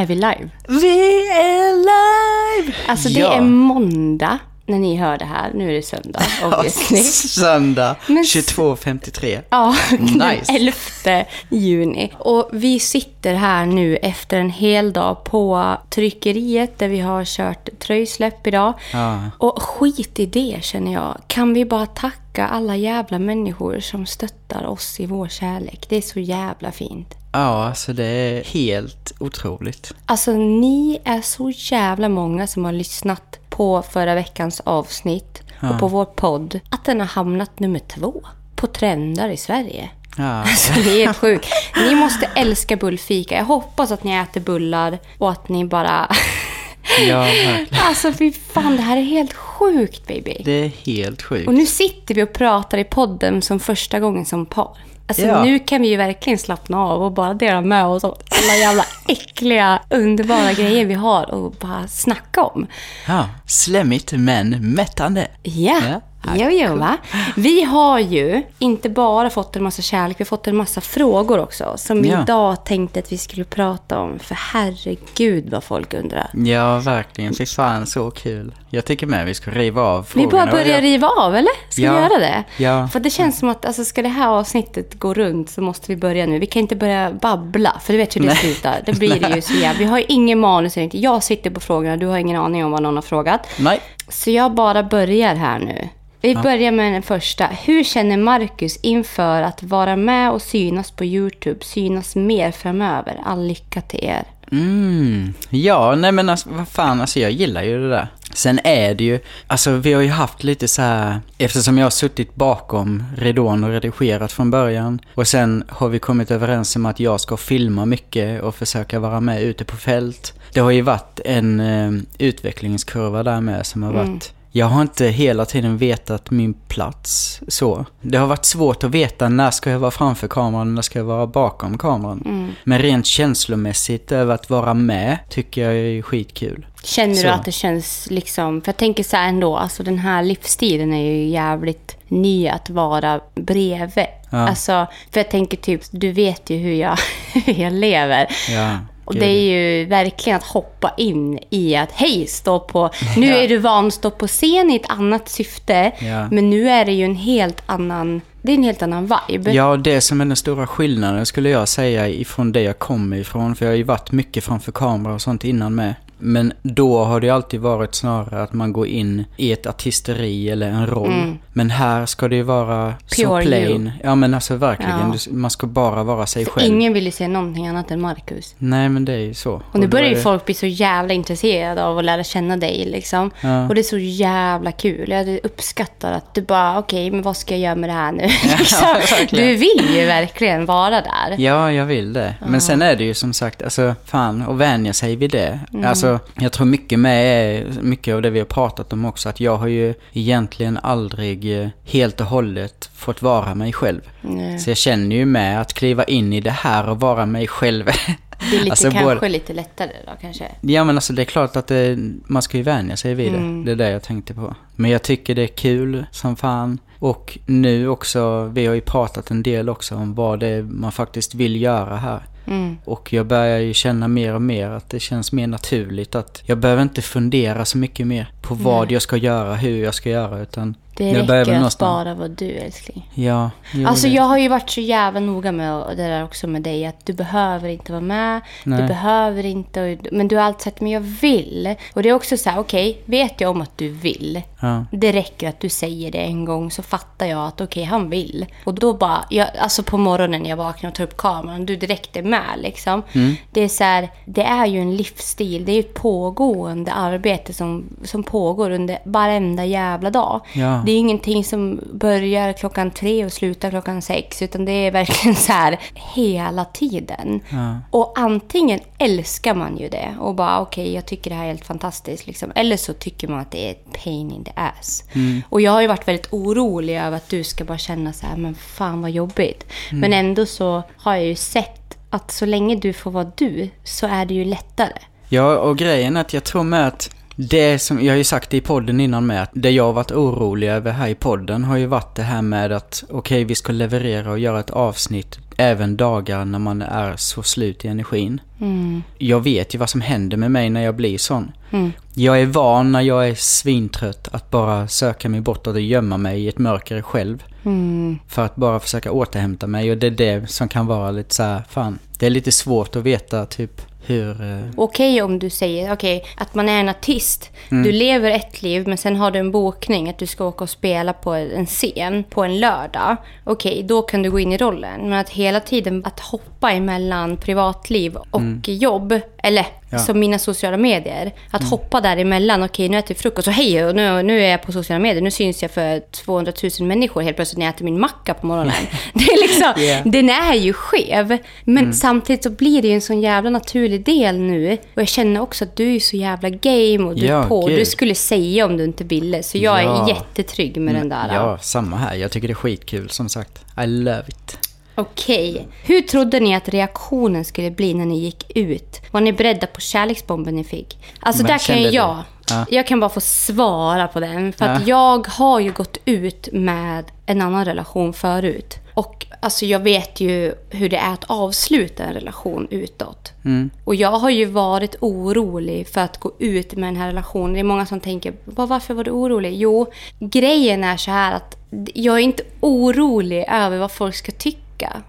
Är vi live? Vi är live! Alltså det Ja. är måndag när ni hör det här. Nu är det söndag, obviously. Söndag Men- 22.53. Ja, Nice. den 11 juni. Och vi sitter här nu efter en hel dag på tryckeriet där vi har kört tröjsläpp idag. Ja. Och skit i det känner jag. Kan vi bara tacka alla jävla människor som stöttar oss i vår kärlek. Det är så jävla fint. Ja, alltså det är helt otroligt. Alltså ni är så jävla många som har lyssnat på förra veckans avsnitt och på vår podd. Att den har hamnat nummer två på trendar i Sverige. Ja. Alltså det är helt sjukt. Ni måste älska bullfika. Jag hoppas att ni äter bullar och att ni bara... Ja, verkligen. Alltså fy fan, det här är helt sjukt baby. Det är helt sjukt. Och nu sitter vi och pratar i podden som första gången som par. Alltså Ja. nu kan vi ju verkligen slappna av och bara dela med oss av alla jävla äckliga, underbara grejer vi har och bara snacka om. Ja, slemmigt men mättande. Ja, Ja. Jo, jo, va? Vi har ju inte bara fått en massa kärlek, vi har fått en massa frågor också. Som Ja. idag tänkte att vi skulle prata om. För herregud vad folk undrar. Ja, verkligen. Fy fan, så kul. Jag tycker med vi ska riva av Vi frågorna. bara börjar Jag- riva av, eller? Ska Ja. vi göra det? Ja. För det känns som att alltså, ska det här avsnittet gå runt så måste vi börja nu. Vi kan inte börja babbla, för du vet hur det Nej. slutar. Det blir det ju så jävla... Vi har ju ingen manus, jag sitter på frågorna, du har ingen aning om vad någon har frågat. Nej. Så jag bara börjar här nu. Vi börjar med den första. Hur känner Marcus inför att vara med och synas på YouTube, synas mer framöver? All lycka till er. Mm. Ja, nej men alltså, vad fan, alltså jag gillar ju det där. Sen är det ju, alltså vi har ju haft lite så här, eftersom jag har suttit bakom ridån och redigerat från början. Och sen har vi kommit överens om att jag ska filma mycket och försöka vara med ute på fält. Det har ju varit en eh, utvecklingskurva där med som har varit jag har inte hela tiden vetat min plats så. Det har varit svårt att veta när ska jag vara framför kameran och när ska jag vara bakom kameran. Men rent känslomässigt över att vara med tycker jag är skitkul. Känner Så. du att det känns liksom... För jag tänker så här ändå, alltså den här livsstilen är ju jävligt ny att vara bredvid. Ja. Alltså, för jag tänker typ, du vet ju hur jag, hur jag lever. Ja, Och det är ju verkligen att hoppa in i att hej, stå på... Nu är du van att stå på scen i ett annat syfte. Ja. Men nu är det ju en helt annan... Det är en helt annan vibe. Ja, det som är den stora skillnaden skulle jag säga ifrån det jag kommer ifrån. För jag har ju varit mycket framför kamera och sånt innan med. Men då har det alltid varit snarare att man går in i ett artisteri eller en roll. Men här ska det ju vara så Mm. Pure plain. you. Ja men alltså verkligen, Ja. Man ska bara vara sig själv. Ingen vill ju se någonting annat än Marcus. Nej men det är ju så. Och nu börjar ju det- folk bli så jävla intresserade av att lära känna dig liksom. Ja. Och det är så jävla kul. Jag uppskattar att du bara, okej, men vad ska jag göra med det här nu? liksom. verkligen. Du vill ju verkligen vara där. Ja, jag vill det. Men sen är det ju som sagt, alltså fan, att vänja sig vid det. Mm. Alltså, jag tror mycket med mycket av det vi har pratat om också, att jag har ju egentligen aldrig eh, helt och hållet fått vara mig själv. Nej. Så jag känner ju med att kliva in i det här och vara mig själv. Det är lite, Alltså, kanske både- lite lättare då kanske. Ja men alltså det är klart att det, man ska ju vänja sig vid det. Det är det jag tänkte på. Men jag tycker det är kul som fan. Och nu också, vi har ju pratat en del också om vad det är man faktiskt vill göra här. Mm. Och jag börjar ju känna mer och mer att det känns mer naturligt att jag behöver inte fundera så mycket mer på vad jag ska göra, hur jag ska göra utan Det jag räcker att bara vara du älskling. Ja, jo, Alltså det- jag har ju varit så jävla noga med det där också med dig. Att du behöver inte vara med. Du Nej. behöver inte. Men du har alltid sagt, men jag vill. Och det är också så här, okej, vet jag om att du vill. Ja. Det räcker att du säger det en gång så fattar jag att okej, han vill. Och då bara, jag, alltså på morgonen när jag vaknar och tar upp kameran, du direkt är med liksom. Mm. Det är så här, det är ju en livsstil. Det är ju ett pågående arbete som, som pågår under varenda jävla dag. Ja. Det är ingenting som börjar klockan tre och slutar klockan sex. Utan det är verkligen så här hela tiden. Ja. Och antingen älskar man ju det och bara okej, jag tycker det här är helt fantastiskt. Liksom. Eller så tycker man att det är ett pain in the ass. Och jag har ju varit väldigt orolig över att du ska bara känna så här, men fan vad jobbigt. Men ändå så har jag ju sett att så länge du får vara du så är det ju lättare. Ja, och grejen är att jag tror med att Det som, jag har ju sagt det i podden innan med att det jag har varit orolig över här i podden har ju varit det här med att okej, vi ska leverera och göra ett avsnitt även dagar när man är så slut i energin. Mm. Jag vet ju vad som händer med mig när jag blir sån. Mm. Jag är van när jag är svintrött att bara söka mig bort och gömma mig i ett mörker själv. Mm. För att bara försöka återhämta mig och det är det som kan vara lite så här, fan. Det är lite svårt att veta typ hur... eh, Okej om du säger okej, att man är en artist. Du lever ett liv men sen har du en bokning att du ska åka och spela på en scen på en lördag. Okej, då kan du gå in i rollen. Men att hela tiden att hoppa emellan privatliv och jobb, eller Ja. som mina sociala medier. Att hoppa däremellan. Okej, nu äter jag frukost och hej, nu, nu är jag på sociala medier. Nu syns jag för 200 000 människor helt plötsligt när jag äter min macka på morgonen. Det är liksom, Yeah. den är ju skev. Men samtidigt så blir det ju en sån jävla naturlig del nu. Och jag känner också att du är så jävla game och du Ja, är på. gud. Du skulle säga om du inte ville. Så jag Ja. är jättetrygg med den där. Ja, samma här. Jag tycker det är skitkul som sagt. I love it. Okej. Hur trodde ni att reaktionen skulle bli när ni gick ut? Var ni beredda på kärleksbomben ni fick? Alltså Men där kan ju jag... Ja. Jag kan bara få svara på den. För att Ja. jag har ju gått ut med en annan relation förut. Och alltså jag vet ju hur det är att avsluta en relation utåt. Mm. Och jag har ju varit orolig för att gå ut med den här relationen. Det är många som tänker, "Va, varför var du orolig? Jo, grejen är så här att jag är inte orolig över vad folk ska tycka.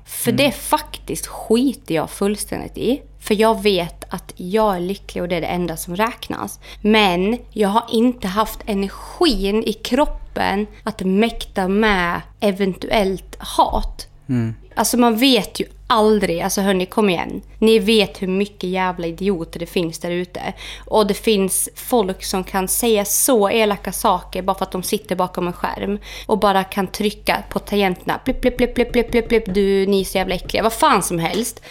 För det faktiskt skiter jag fullständigt i. För jag vet att jag är lycklig och det är det enda som räknas. Men jag har inte haft energin i kroppen att mäkta med eventuellt hat. Alltså man vet ju aldrig, alltså hörni kom igen. Ni vet hur mycket jävla idioter det finns där ute. Och det finns folk som kan säga så elaka saker bara för att de sitter bakom en skärm. Och bara kan trycka på tangenterna. Blipp, blipp, blipp, blipp, blipp, blipp, blipp. Du, ni är så jävla äckliga. Vad fan som helst.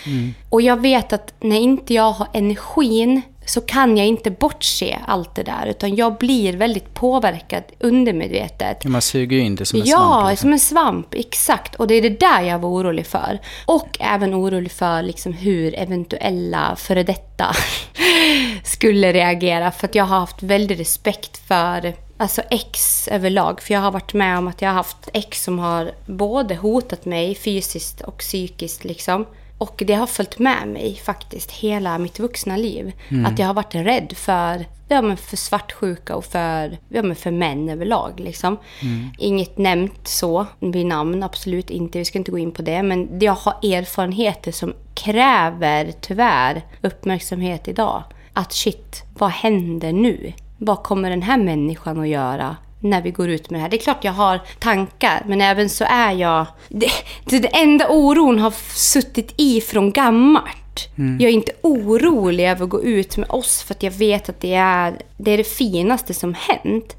Och jag vet att när inte jag har energin så kan jag inte bortse allt det där. Utan jag blir väldigt påverkad undermedvetet. Man suger ju in det som en Ja, svamp. Liksom. som en svamp. Exakt. Och det är det där jag var orolig för. Och även orolig för liksom hur eventuella före detta skulle reagera. För att jag har haft väldigt respekt för alltså ex överlag. För jag har varit med om att jag har haft ex som har både hotat mig fysiskt och psykiskt. liksom. Och det har följt med mig faktiskt hela mitt vuxna liv. Att jag har varit rädd för, ja, men för svartsjuka och för, ja, men för män överlag. Liksom. Inget nämnt så vid namn, absolut inte. Vi ska inte gå in på det. Men jag har erfarenheter som kräver tyvärr uppmärksamhet idag. Att shit, vad händer nu? Vad kommer den här människan att göra? När vi går ut med det här. Det är klart jag har tankar, men även så är jag... Det, det, enda oron har suttit i från gammalt. Jag är inte orolig över att gå ut med oss för att jag vet att det är det, är det finaste som hänt.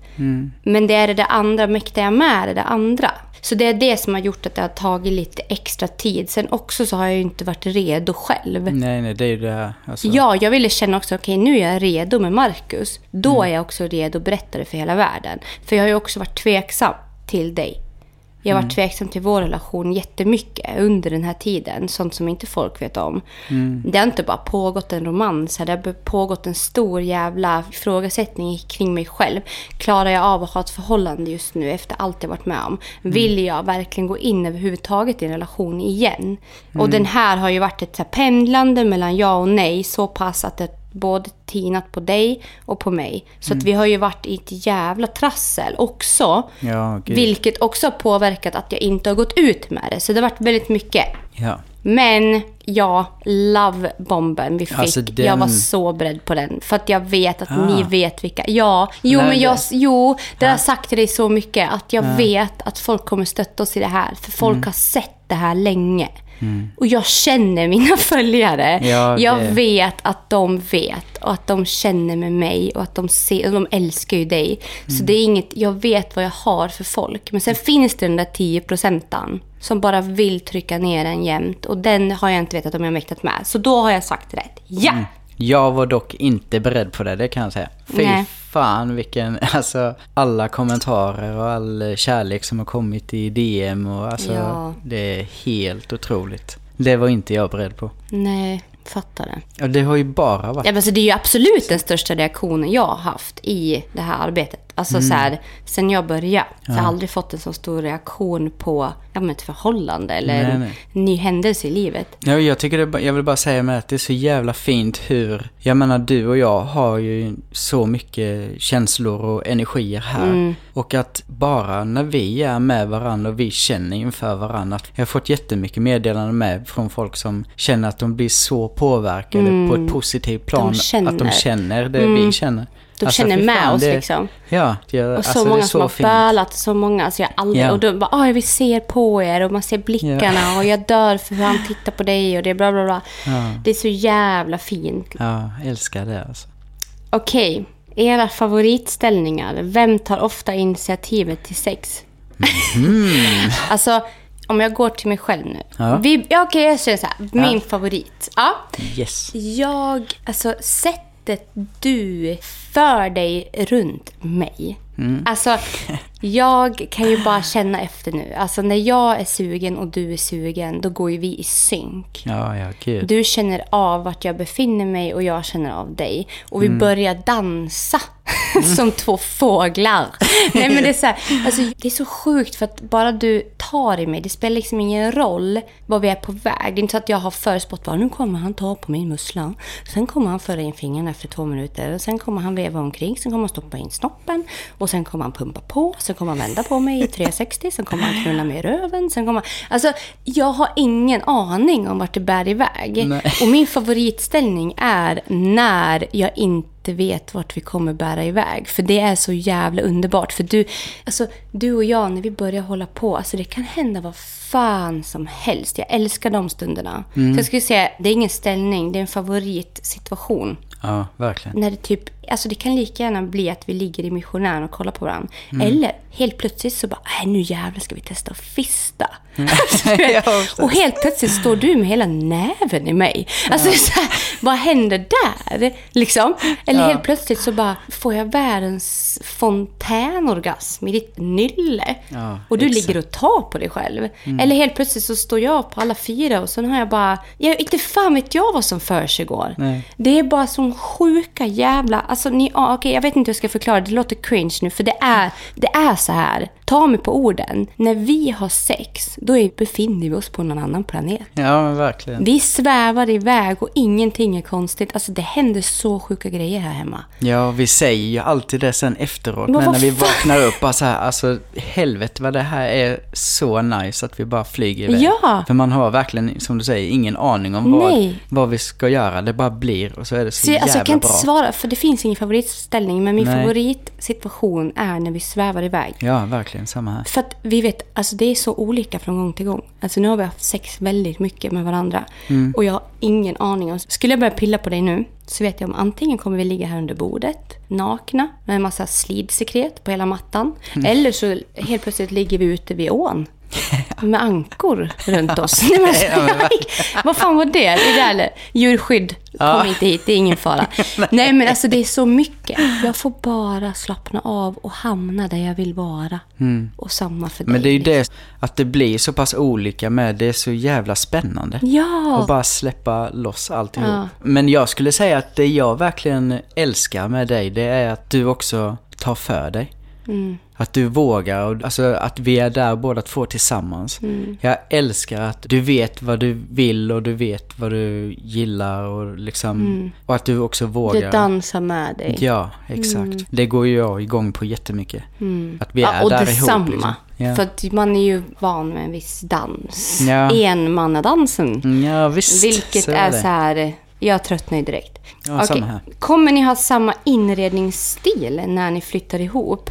Men det är det där andra, mäktar jag med det där andra? Så det är det som har gjort att det har tagit lite extra tid. Sen också så har jag ju inte varit redo själv. Nej, nej, det är ju det. Alltså, Ja, jag ville känna också, okej nu är jag redo med Marcus. Då är jag också redo att berätta det för hela världen. För jag har ju också varit tveksam till dig. Jag har varit tveksam till vår relation jättemycket under den här tiden. Sånt som inte folk vet om. Det har inte bara pågått en romans här. Det har pågått en stor jävla ifrågasättning kring mig själv. Klarar jag av att ha ett förhållande just nu efter allt jag varit med om? Vill jag verkligen gå in överhuvudtaget i en relation igen? Och den här har ju varit ett så pendlande mellan ja och nej. Så pass att det både tinat på dig och på mig. Så att vi har ju varit i ett jävla trassel också. Ja, gud. Vilket också har påverkat att jag inte har gått ut med det. Så det har varit väldigt mycket. Ja. Men ja, love-bomben vi fick. Alltså, den- Jag var så beredd på den. För att jag vet att ni Ah. vet vilka. Ja, jo Nej, men jag, det- jo, det har jag sagt till dig så mycket. Att jag vet att folk kommer stötta oss i det här. För folk Mm. har sett det här länge. Och jag känner mina följare. Ja, jag vet att de vet och att de känner med mig och att de ser, och de älskar ju dig. Mm. Så det är inget, jag vet vad jag har för folk. Men sen finns det den där 10 procenten som bara vill trycka ner en jämt. Och den har jag inte vetat om jag mäktat med. Så då har jag sagt rätt. Ja! Mm. Jag var dock inte beredd på det, det kan jag säga. Fy Nej. fan vilken, alltså alla kommentarer och all kärlek som har kommit i DM och alltså Ja. det är helt otroligt. Det var inte jag beredd på. Nej. fattar det. Och det har ju bara varit... Ja, men alltså, det är ju absolut den största reaktionen jag har haft i det här arbetet. Alltså Mm. så här, sen jag började. Så jag har aldrig fått en så stor reaktion på ja, men ett förhållande eller Nej, en nej. ny händelse i livet. Ja, jag tycker det, jag vill bara säga med att det är så jävla fint hur, jag menar du och jag har ju så mycket känslor och energier här. Mm. Och att bara när vi är med varandra och vi känner inför varandra. Jag har fått jättemycket meddelanden med från folk som känner att de blir så påverkade på ett positivt plan. Mm. känner. Att de känner det vi känner. De Alltså, känner med fan, oss det- liksom. Ja, det, Och alltså, så är många så som har fint. bölat, så många. Alltså jag aldrig, Ja. Och de bara, ah, vi ser på er och man ser blickarna och jag dör för hur han tittar på dig och det är bla bla bla. Ja. Det är så jävla fint. Ja, älskar det alltså. Okej, era favoritställningar. Vem tar ofta initiativet till sex? alltså, om jag går till mig själv nu. Ja. Vi, ja, Okej, jag säger så här. Min favorit. Ja. Yes. Jag, alltså sättet du för dig runt mig. Alltså, jag kan ju bara känna efter nu. Alltså när jag är sugen och du är sugen, då går ju vi i synk. Ja, ja, gud. Du känner av vart jag befinner mig och jag känner av dig. Och vi börjar dansa som två fåglar. Nej, men det, är så här, alltså, det är så sjukt för att bara du tar i mig, det spelar liksom ingen roll var vi är på väg. Det är inte så att jag har förspått bara nu kommer han ta på min mussla. Sen kommer han föra in fingrarna efter två minuter. Sen kommer han veva omkring. Sen kommer han stoppa in snoppen. Och sen kommer han pumpa på. Sen kommer han vända på mig i 360. Sen kommer han knulla mig i röven. Sen kommer han... Alltså, jag har ingen aning om vart det bär iväg. Nej. Och min favoritställning är när jag inte vet vart vi kommer bära iväg. För det är så jävla underbart. För du, alltså, du och jag, när vi börjar hålla på, alltså det kan hända vad fan som helst. Jag älskar de stunderna. Så jag skulle säga, det är ingen ställning, det är en favoritsituation. Ja, verkligen. När det typ, alltså det kan lika gärna bli att vi ligger i missionären och kollar på varandra. Eller helt plötsligt så bara, äh, nu jävlar ska vi testa att fista. Alltså, Ja, precis. och helt plötsligt står du med hela näven i mig. Alltså är så här, vad händer där? Liksom. Eller Ja. helt plötsligt så bara får jag världens fontänorgasm i ditt nylle. Ja, och du exakt. ligger och tar på dig själv. Eller helt plötsligt så står jag på alla fyra och sen har jag bara, jag, inte fan vet jag vad som för sig går. Det är bara som sjuka jävla... Alltså, Alltså, ni, ah, okay, jag vet inte hur jag ska förklara. Det låter cringe nu, för det är, det är så här. Ta mig på orden. När vi har sex, då är, befinner vi oss på någon annan planet. Ja, men verkligen. Vi svävar iväg och ingenting är konstigt. Alltså det händer så sjuka grejer här hemma. Ja, vi säger ju alltid det sen efteråt. Men Men när vi fan? vaknar upp, bara så här, alltså helvete vad det här är så nice att vi bara flyger iväg. Ja. För man har verkligen, som du säger, ingen aning om vad, vad vi ska göra. Det bara blir och så är det så, Så, jävla alltså, jag kan inte bra. svara, för det finns ingen favoritställning. Men min Nej. favoritsituation är när vi svävar iväg. Ja, verkligen. Samma här. För att vi vet, alltså det är så olika från gång till gång. Alltså nu har vi haft sex väldigt mycket med varandra. Och jag har ingen aning om... Skulle jag börja pilla på dig nu så vet jag om antingen kommer vi ligga här under bordet, nakna, med en massa slidsekret på hela mattan. Eller så helt plötsligt ligger vi ute vid ån. Med ankor runt oss. Nej, men, Ja, vad fan var det? Det där eller? Djurskydd, kom Ja. inte hit, det är ingen fara. Nej men alltså det är så mycket. Jag får bara slappna av och hamna där jag vill vara. Och samma för dig. Mm. Men det är ju liksom. det, att det blir så pass olika med, det är så jävla spännande. Ja! Och bara släppa loss alltihop. Ja. Men jag skulle säga att det jag verkligen älskar med dig, det är att du också tar för dig. Mm. Att du vågar, och, alltså att vi är där båda två tillsammans. Mm. Jag älskar att du vet vad du vill och du vet vad du gillar och liksom, och att du också vågar. Jag dansar med dig. Ja, exakt. Det går ju jag igång på jättemycket. Att vi är Mm. Ja, och där detsamma. ihop liksom. Ja. För att man är ju van med en viss dans. Ja. Enmannadansen. Mm, ja, visst. Vilket så är det. så här... Jag tröttnar ju direkt. Ja, här. Kommer ni ha samma inredningsstil när ni flyttar ihop?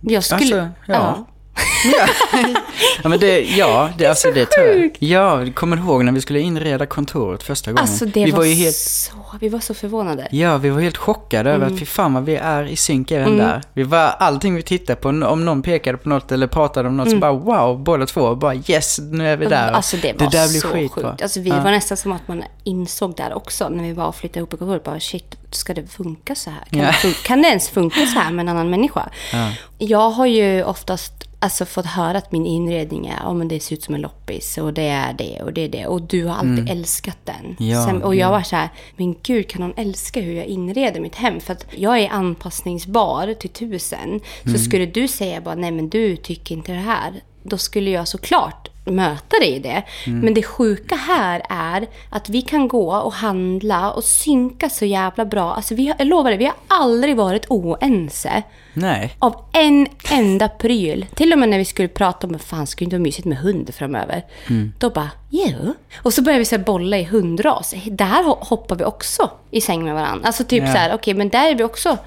Jag skulle... Alltså, ja. Ja, men det, ja, det, alltså det tror jag. Ja, jag kommer ihåg när vi skulle inreda kontoret första gången. Alltså det vi var, var helt, så... Vi var så förvånade. ja, vi var helt chockade över Mm. att fy fan vad vi är i synk även där. Vi var, allting vi tittade på, om någon pekade på något eller pratade om något så bara wow, båda två bara yes, nu är vi där. Mm. Alltså det var där blir så skitbra. sjukt. Alltså vi Ja. var nästan som att man insåg där också när vi var och flyttade ihop i kontoret. Bara shit, ska det funka så här? Kan, Ja. det, fun- kan det ens funka så här med en annan människa? Ja. Jag har ju oftast alltså, fått höra att min inredning är, ja men det ser ut som en loppis och det är det och det är det. Och du har alltid älskat den. Mm. Ja, Sen, och jag var så här, men gud kan någon älska hur jag inreder mitt hem? För att jag är anpassningsbar till tusen. Så Mm. skulle du säga bara, nej men du tycker inte det här. Då skulle jag såklart möta dig i det. Mm. Men det sjuka här är att vi kan gå och handla och synka så jävla bra. Alltså vi har, jag lovar dig, vi har aldrig varit oense Nej. av en enda pryl. Till och med när vi skulle prata om, fan skulle det inte vara mysigt med hund framöver? Då bara, jo. Och så började vi så bolla i hundras. Där ho- hoppar vi också i säng med varandra. Alltså typ Ja. så här, okej men där är vi också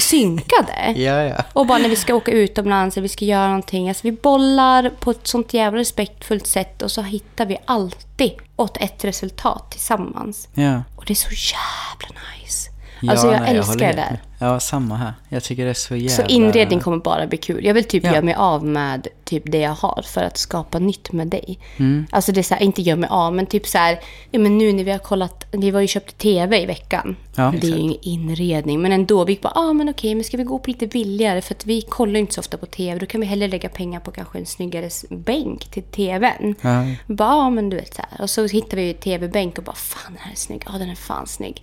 synkade. Ja, ja. Och bara när vi ska åka utomlands eller vi ska göra någonting. Alltså vi bollar på ett sånt jävla respektfullt sätt och så hittar vi alltid åt ett resultat tillsammans. Ja. Och det är så jävla nice. Ja, Alltså jag nej, älskar håller det där. Ja, samma här. Jag tycker det är så jävla... Så inredning kommer bara bli kul. Jag vill typ Ja. göra mig av med typ det jag har för att skapa nytt med dig. Mm. Alltså det är så här, inte göra mig av, men typ så här, ja men nu när vi har kollat, vi var ju köpt TV i veckan. Ja, det är ju ingen inredning, men ändå. Vi gick bara, ah men okej, men ska vi gå på lite billigare? För att vi kollar ju inte så ofta på TV. Då kan vi hellre lägga pengar på kanske en snyggare bänk till TVn. Ja. Bara, ja men du vet så här. Och så hittar vi ju TV-bänk och bara, fan den här är snygg. Ja den är fan snygg.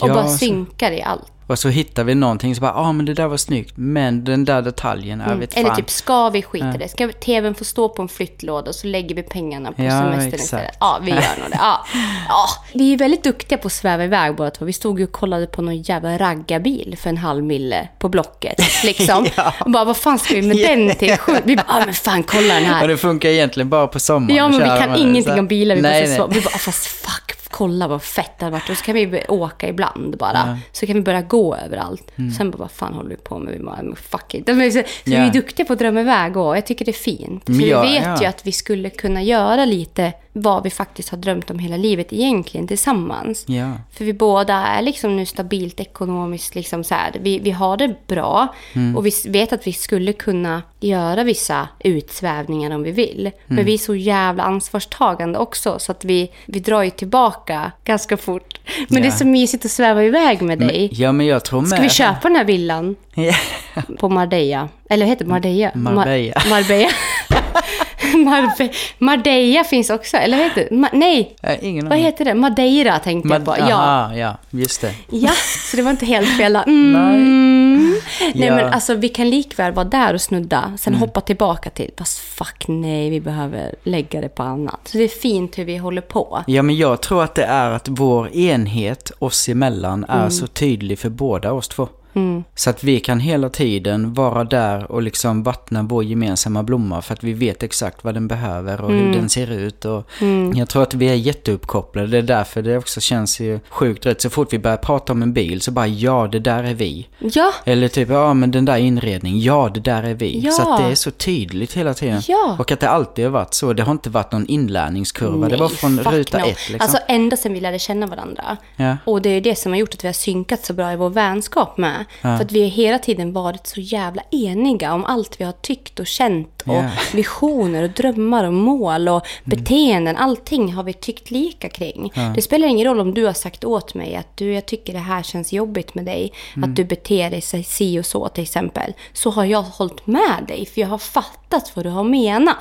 Och Ja, bara så- synkar i allt. Och så hittar vi någonting så bara, ja ah, men det där var snyggt, men den där detaljen, jag vet Eller fan. typ, ska vi skita i det? Ska tvn få stå på en flyttlåda och så lägger vi pengarna på Ja, semestern istället? Ja, vi gör nog det. Ja. Ja. Vi är väldigt duktiga på att sväva iväg båda två. Vi stod ju och kollade på någon jävla raggarbil för en halv mille på Blocket. Liksom. Ja. Och bara, vad fan ska vi med den till? Vi bara, ah, men fan kolla den här. Och det funkar egentligen bara på sommaren. Ja, men vi kan ingenting Så- om bilar. Vi, nej, bara, så, nej. vi bara, fast fuck, kolla vad fett det hade varit. Och så kan vi åka ibland bara. Så kan vi börja gå överallt. Mm. Sen bara, vad fan håller vi på med? Vi bara, fuck it. Så, så vi Ja. är duktiga på att drömma iväg och jag tycker det är fint. För ja, vi vet ja. ju att vi skulle kunna göra lite vad vi faktiskt har drömt om hela livet egentligen tillsammans. Ja. För vi båda är liksom nu stabilt ekonomiskt. Liksom så här. Vi, vi har det bra Mm. och vi vet att vi skulle kunna göra vissa utsvävningar om vi vill. Mm. Men vi är så jävla ansvarstagande också så att vi, vi drar ju tillbaka ganska fort. Men det är Ja. så mysigt att sväva iväg med dig. Ja, men jag tror med. Ska vi köpa den här villan Ja. på Marbella? Eller vad heter det? Marbella? Marbella. Mar- Marbella. Marbe Marbella finns också, eller vad heter det? Ma- nej, ingen vad heter det? Madeira tänkte jag Ma- på. Ja. Aha, ja, just det. Ja, så det var inte helt fel. Mm. Nej, Mm. men alltså vi kan likväl vara där och snudda, sen hoppa tillbaka till, fast fuck nej, vi behöver lägga det på annat. Så det är fint hur vi håller på. Ja, men jag tror att det är att vår enhet oss emellan Mm. är så tydlig för båda oss två. Så att vi kan hela tiden vara där och liksom vattna vår gemensamma blomma för att vi vet exakt vad den behöver och Mm. hur den ser ut. Och Jag tror att vi är jätteuppkopplade. Det är därför det också känns ju sjukt rätt. Så fort vi börjar prata om en bil så bara ja, det där är vi. Ja, Eller typ, ja men den där inredningen, ja det där är vi. Ja. Så att det är så tydligt hela tiden. Ja. Och att det alltid har varit så. Det har inte varit någon inlärningskurva. det var Nej, från ruta no. ett liksom. Alltså ända sedan vi lärde känna varandra. Ja. Och det är det som har gjort att vi har synkat så bra i vår vänskap med. För att vi har hela tiden varit så jävla eniga om allt vi har tyckt och känt. Och Ja. visioner och drömmar och mål och beteenden. Allting har vi tyckt lika kring. Det spelar ingen roll om du har sagt åt mig att du, jag tycker det här känns jobbigt med dig. Att du beter dig si och så till exempel. Så har jag hållit med dig. För jag har fattat vad du har menat.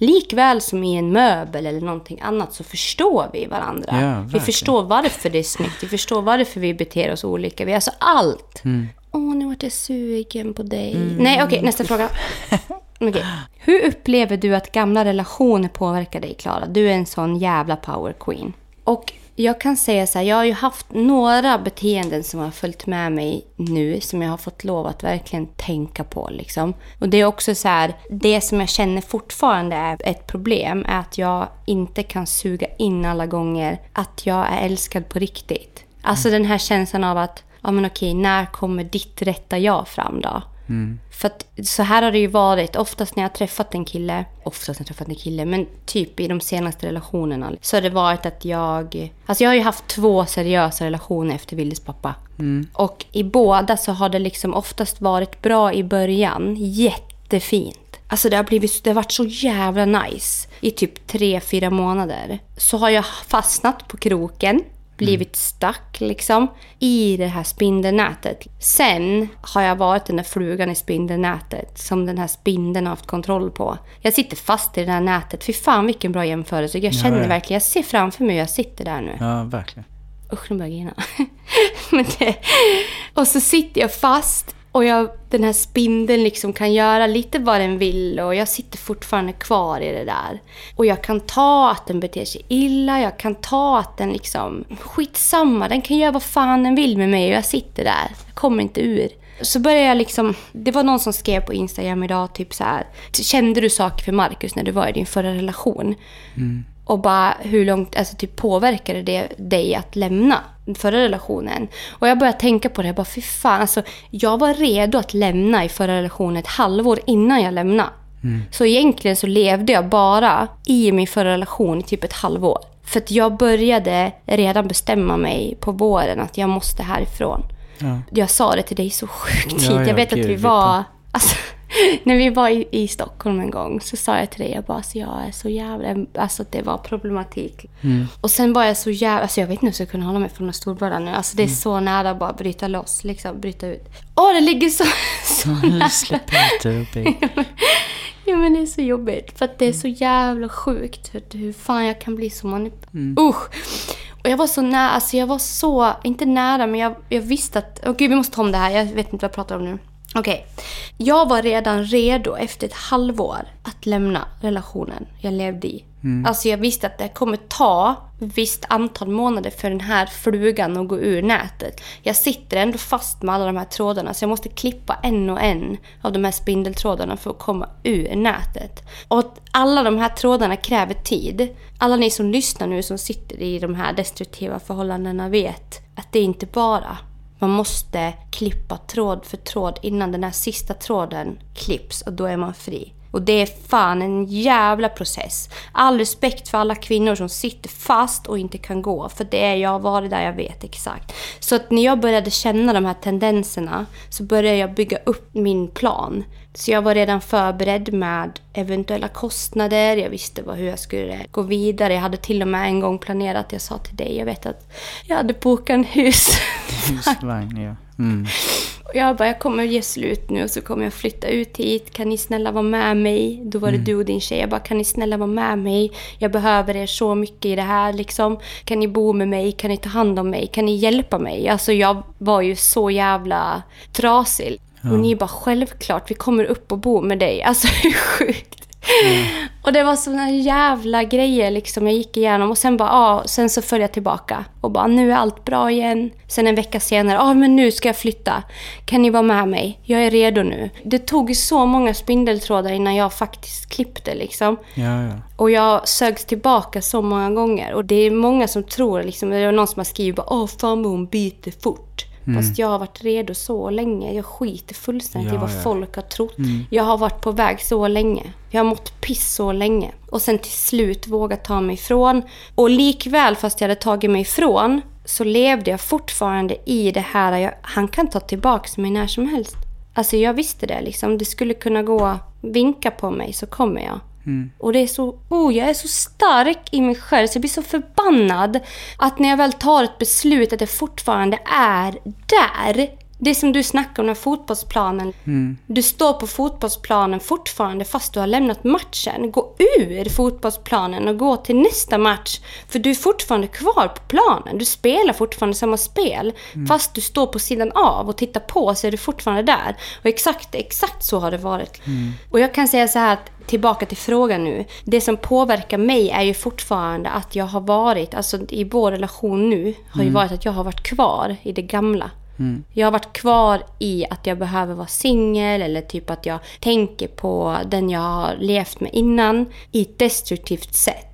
Likväl som i en möbel eller någonting annat så förstår vi varandra. Ja, vi förstår varför det är snyggt. Vi förstår varför vi beter oss olika. Vi alltså allt. Mm. Åh, nu vart jag sugen på dig. Nej, okej, nästa fråga. Okay. Hur upplever du att gamla relationer påverkar dig, Klara? Du är en sån jävla power queen. Och jag kan säga så här, jag har ju haft några beteenden som har följt med mig nu som jag har fått lov att verkligen tänka på. Liksom. Och det är också så här, det som jag känner fortfarande är ett problem är att jag inte kan suga in alla gånger att jag är älskad på riktigt. Alltså den här känslan av att, ja men okej, när kommer ditt rätta jag fram då? För att så här har det ju varit. Oftast när jag har träffat en kille, oftast när jag träffat en kille, men typ i de senaste relationerna. Så har det varit att jag... Alltså jag har ju haft två seriösa relationer efter Willes pappa. Och i båda så har det liksom oftast varit bra i början. Jättefint. Alltså det har, blivit, det har varit så jävla nice. I typ tre, fyra månader. Så har jag fastnat på kroken. Blivit stack liksom i det här spindelnätet. Sen har jag varit den där flugan i spindelnätet som den här spindeln har haft kontroll på. Jag sitter fast i det här nätet. Fy fan vilken bra jämförelse. Jag känner ja. verkligen, jag ser framför mig hur jag sitter där nu. Ja, verkligen. Usch, nu börjar jag grina. Och så sitter jag fast och jag, den här spindeln liksom kan göra lite vad den vill och jag sitter fortfarande kvar i det där. Och jag kan ta att den beter sig illa, jag kan ta att den liksom... Skitsamma, den kan göra vad fan den vill med mig och jag sitter där. Jag kommer inte ur. Så började jag liksom... Det var någon som skrev på Instagram idag typ så här. Kände du saker för Markus när du var i din förra relation? Mm. Och bara hur långt alltså, typ påverkade det dig att lämna den förra relationen? Och jag började tänka på det. Jag bara, fy fan. Alltså, jag var redo att lämna i förra relationen ett halvår innan jag lämnade. Mm. Så egentligen så levde jag bara i min förra relation i typ ett halvår. För att jag började redan bestämma mig på våren att jag måste härifrån. Ja. Jag sa det till dig så sjukt Ja, tidigt. ja, jag vet gud, att vi vi var... Alltså, när vi var i, i Stockholm en gång så sa jag till dig, jag bara, alltså, jag är så jävla... Alltså det var problematik. Mm. Och sen var jag så jävla... Alltså jag vet inte hur jag ska kunna hålla mig från den storbörda nu. Alltså Mm. det är så nära att bara bryta loss, liksom bryta ut. Åh, det ligger så... så nära. Släpp ut det. Ja men det är så jobbigt. För att det är så jävla sjukt hur, hur fan jag kan bli så manip... Mm. Usch! Och jag var så nära, alltså jag var så, inte nära men jag, jag visste att, åh gud vi måste ta om det här, jag vet inte vad jag pratar om nu. Okej. Jag var redan redo efter ett halvår att lämna relationen jag levde i. Alltså jag visste att det kommer ta ett visst antal månader för den här flugan att gå ur nätet. Jag sitter ändå fast med alla de här trådarna så jag måste klippa en och en av de här spindeltrådarna för att komma ur nätet. Och alla de här trådarna kräver tid. Alla ni som lyssnar nu som sitter i de här destruktiva förhållandena vet att det inte bara man måste klippa tråd för tråd innan den här sista tråden klipps och då är man fri. Och det är fan en jävla process. All respekt för alla kvinnor som sitter fast och inte kan gå. För det är jag har varit där, jag vet exakt. Så att när jag började känna de här tendenserna så började jag bygga upp min plan. Så jag var redan förberedd med eventuella kostnader. Jag visste vad, hur jag skulle gå vidare. Jag hade till och med en gång planerat, jag sa till dig, jag vet att jag hade bokat en hus. Husvagn, ja. Mm. Och jag bara, jag kommer ge slut nu och så kommer jag flytta ut hit. Kan ni snälla vara med mig? Då var det du och din tjej. Jag bara, kan ni snälla vara med mig? Jag behöver er så mycket i det här liksom. Kan ni bo med mig? Kan ni ta hand om mig? Kan ni hjälpa mig? Alltså jag var ju så jävla trasig. Och ni bara, självklart, vi kommer upp och bo med dig. Alltså hur sjukt? Och det var såna jävla grejer liksom jag gick igenom. Och sen bara, ja, sen så följde jag tillbaka. Och bara, nu är allt bra igen. Sen en vecka senare, ja men nu ska jag flytta. Kan ni vara med mig? Jag är redo nu. Det tog så många spindeltrådar innan jag faktiskt klippte liksom. Ja, ja. Och jag sögs tillbaka så många gånger. Och det är många som tror, liksom, det är någon som har skrivit bara, åh fan vad hon byter fort. Fast jag har varit redo så länge. Jag skiter fullständigt i Ja, vad ja. folk har trott. Jag har varit på väg så länge. Jag har mått piss så länge. Och sen till slut vågat ta mig ifrån. Och likväl fast jag hade tagit mig ifrån så levde jag fortfarande i det här. Jag, han kan ta tillbaka mig när som helst. Alltså jag visste det liksom. Det skulle kunna gå vinka på mig så kommer jag. Mm. Och det är så, oh, jag är så stark i mig själv så jag blir så förbannad att när jag väl tar ett beslut att jag fortfarande är där. Det som du snackar om, den fotbollsplanen. Du står på fotbollsplanen fortfarande fast du har lämnat matchen. Gå ur fotbollsplanen och gå till nästa match. För du är fortfarande kvar på planen. Du spelar fortfarande samma spel. Fast du står på sidan av och tittar på så är du fortfarande där. Och exakt, exakt så har det varit. Och jag kan säga så här att tillbaka till frågan nu. Det som påverkar mig är ju fortfarande att jag har varit, alltså i vår relation nu, har ju varit att jag har varit kvar i det gamla. Jag har varit kvar i att jag behöver vara singel eller typ att jag tänker på den jag har levt med innan i ett destruktivt sätt.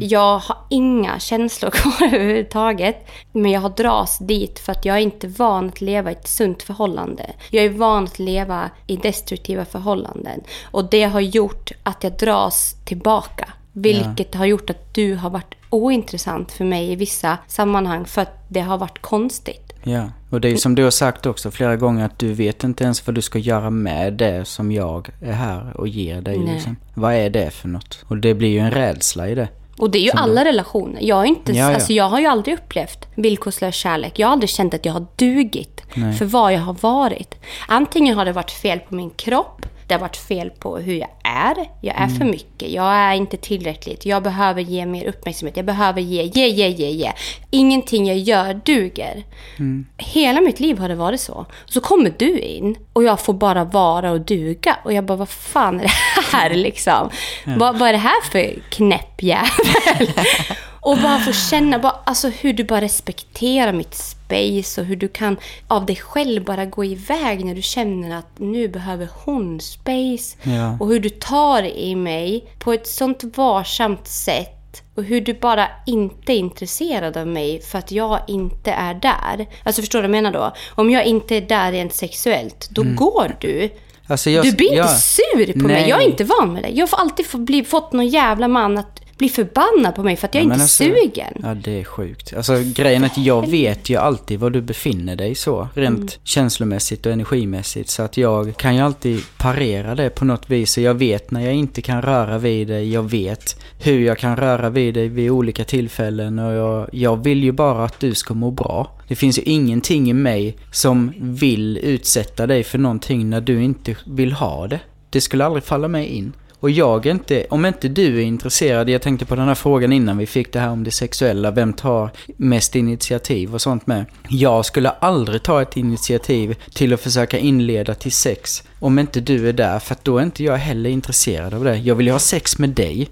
Jag har inga känslor kvar överhuvudtaget. Men jag har dras dit för att jag är inte van att leva i ett sunt förhållande. Jag är van att leva i destruktiva förhållanden. Och det har gjort att jag dras tillbaka. Vilket har gjort att du har varit ointressant för mig i vissa sammanhang för att det har varit konstigt. Ja, och det är ju som du har sagt också flera gånger att du vet inte ens vad du ska göra med det som jag är här och ger dig. Nej. Liksom. Vad är det för något? Och det blir ju en rädsla i det. Och det är ju Som alla relationer. Jag, är inte, Ja, ja. Alltså, jag har ju aldrig upplevt villkorslös kärlek. Jag har aldrig känt att jag har dugit Nej. för vad jag har varit. Antingen har det varit fel på min kropp, det har varit fel på hur jag är. Jag är Mm. för mycket, jag är inte tillräckligt, jag behöver ge mer uppmärksamhet, jag behöver ge, ge, ge, ge, ge. Ingenting jag gör duger. Mm. Hela mitt liv har det varit så. Så kommer du in och jag får bara vara och duga. Och jag bara, vad fan är det här liksom? Vad, vad är det här för knäpp jävel? och bara få känna bara, alltså, hur du bara respekterar mitt space och hur du kan av dig själv bara gå iväg när du känner att nu behöver hon space. Ja. Och hur du tar i mig på ett sånt varsamt sätt. Och hur du bara inte är intresserad av mig för att jag inte är där. Alltså förstår du vad jag menar då? Om jag inte är där rent sexuellt, då går du. Alltså jag, Du blir inte jag, sur på mig. Nej. Jag är inte van med det. Jag får alltid få bli, fått någon jävla man att bli förbannad på mig för att jag Ja, inte alltså- sugen. Ja, det är sjukt. Alltså grejen är att jag vet ju alltid var du befinner dig så. Rent Mm. känslomässigt och energimässigt. Så att jag kan ju alltid parera det på något vis. Och jag vet när jag inte kan röra vid dig. Jag vet hur jag kan röra vid dig vid olika tillfällen. Och jag, jag vill ju bara att du ska må bra. Det finns ju ingenting i mig som vill utsätta dig för någonting när du inte vill ha det. Det skulle aldrig falla mig in. Och jag är inte, om inte du är intresserad, jag tänkte på den här frågan innan vi fick det här om det sexuella, vem tar mest initiativ och sånt med. Jag skulle aldrig ta ett initiativ till att försöka inleda till sex om inte du är där, för att då är inte jag heller intresserad av det. Jag vill ju ha sex med dig.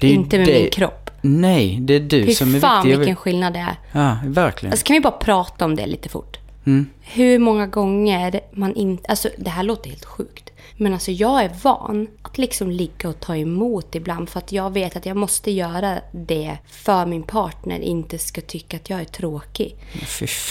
Ju inte med det- min kropp. Nej, det är du Fy som är fan viktig. Jag vill- vilken skillnad det är. Ja, verkligen. Alltså kan vi bara prata om det lite fort? Mm. Hur många gånger man inte... Alltså det här låter helt sjukt. Men alltså jag är van att liksom ligga och ta emot ibland för att jag vet att jag måste göra det för min partner inte ska tycka att jag är tråkig.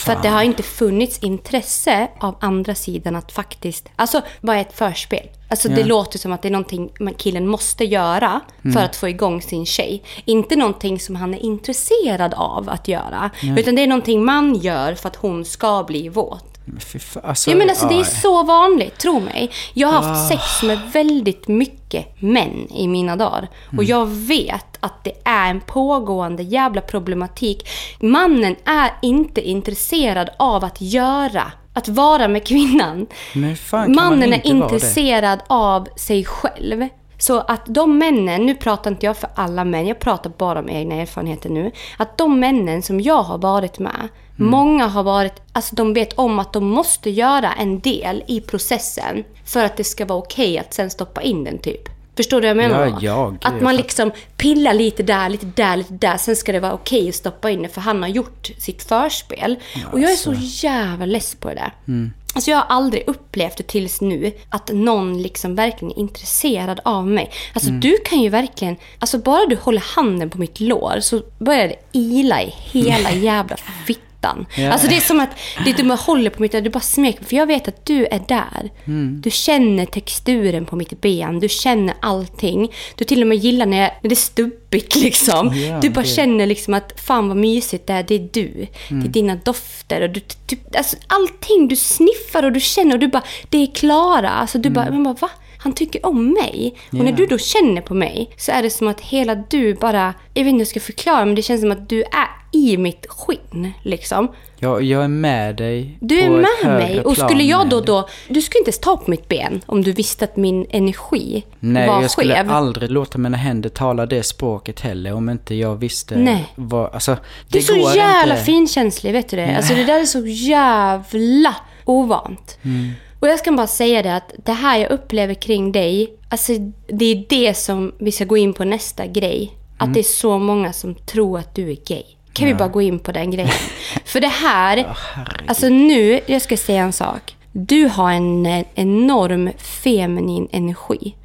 För att det har inte funnits intresse av andra sidan att faktiskt... Alltså, vad är ett förspel? Alltså det Ja. låter som att det är någonting killen måste göra för Mm. att få igång sin tjej. Inte någonting som han är intresserad av att göra. Utan det är någonting man gör för att hon ska bli våt. Fy fan. Alltså, Ja, men alltså, det är så vanligt, tro mig. Jag har Ah. haft sex med väldigt mycket män i mina dagar. Och Mm. jag vet att det är en pågående jävla problematik. Mannen är inte intresserad av att göra, att vara med kvinnan. Men fan Mannen är intresserad av sig själv. Så att de männen, nu pratar inte jag för alla män, jag pratar bara om egna erfarenheter nu. Att de männen som jag har varit med, Mm. många har varit, alltså de vet om att de måste göra en del i processen för att det ska vara okej att sen stoppa in den typ. Förstår du vad jag menar? Ja, ja, gud, att man liksom pillar lite där, lite där, lite där. Sen ska det vara okej att stoppa in det för han har gjort sitt förspel. och jag är så jävla less på det där. Alltså jag har aldrig upplevt det tills nu att någon liksom verkligen är intresserad av mig. Alltså du kan ju verkligen, alltså bara du håller handen på mitt lår så börjar det ila i hela jävla fittan. Ja. Alltså det är som att det är du bara håller på mitt du bara smeker För jag vet att du är där. Mm. Du känner texturen på mitt ben, du känner allting. Du till och med gillar när, jag, när det är stubbigt liksom. Ja, du bara det- känner liksom att fan vad mysigt det är, det är du. Mm. Det är dina dofter och du, typ, alltså allting du sniffar och du känner och du bara, det är Klara. Alltså du bara, man bara va? Han tycker om mig. Och när du då känner på mig så är det som att hela du bara, jag vet inte hur jag ska förklara men det känns som att du är i mitt skinn liksom. Jag, jag är med dig Du är med mig. Och skulle jag då då... Du skulle inte ens ta på mitt ben om du visste att min energi Nej, var jag skulle skev. aldrig låta mina händer tala det språket heller om inte jag visste Nej. vad... Alltså, Du det är så jävla inte. finkänslig, vet du det? Alltså det där är så jävla ovant. Mm. Och jag ska bara säga det att det här jag upplever kring dig, alltså det är det som vi ska gå in på nästa grej. Att Mm. det är så många som tror att du är gay. Kan vi bara gå in på den grejen? För det här, alltså nu, jag ska säga en sak. Du har en eh, enorm feminin energi.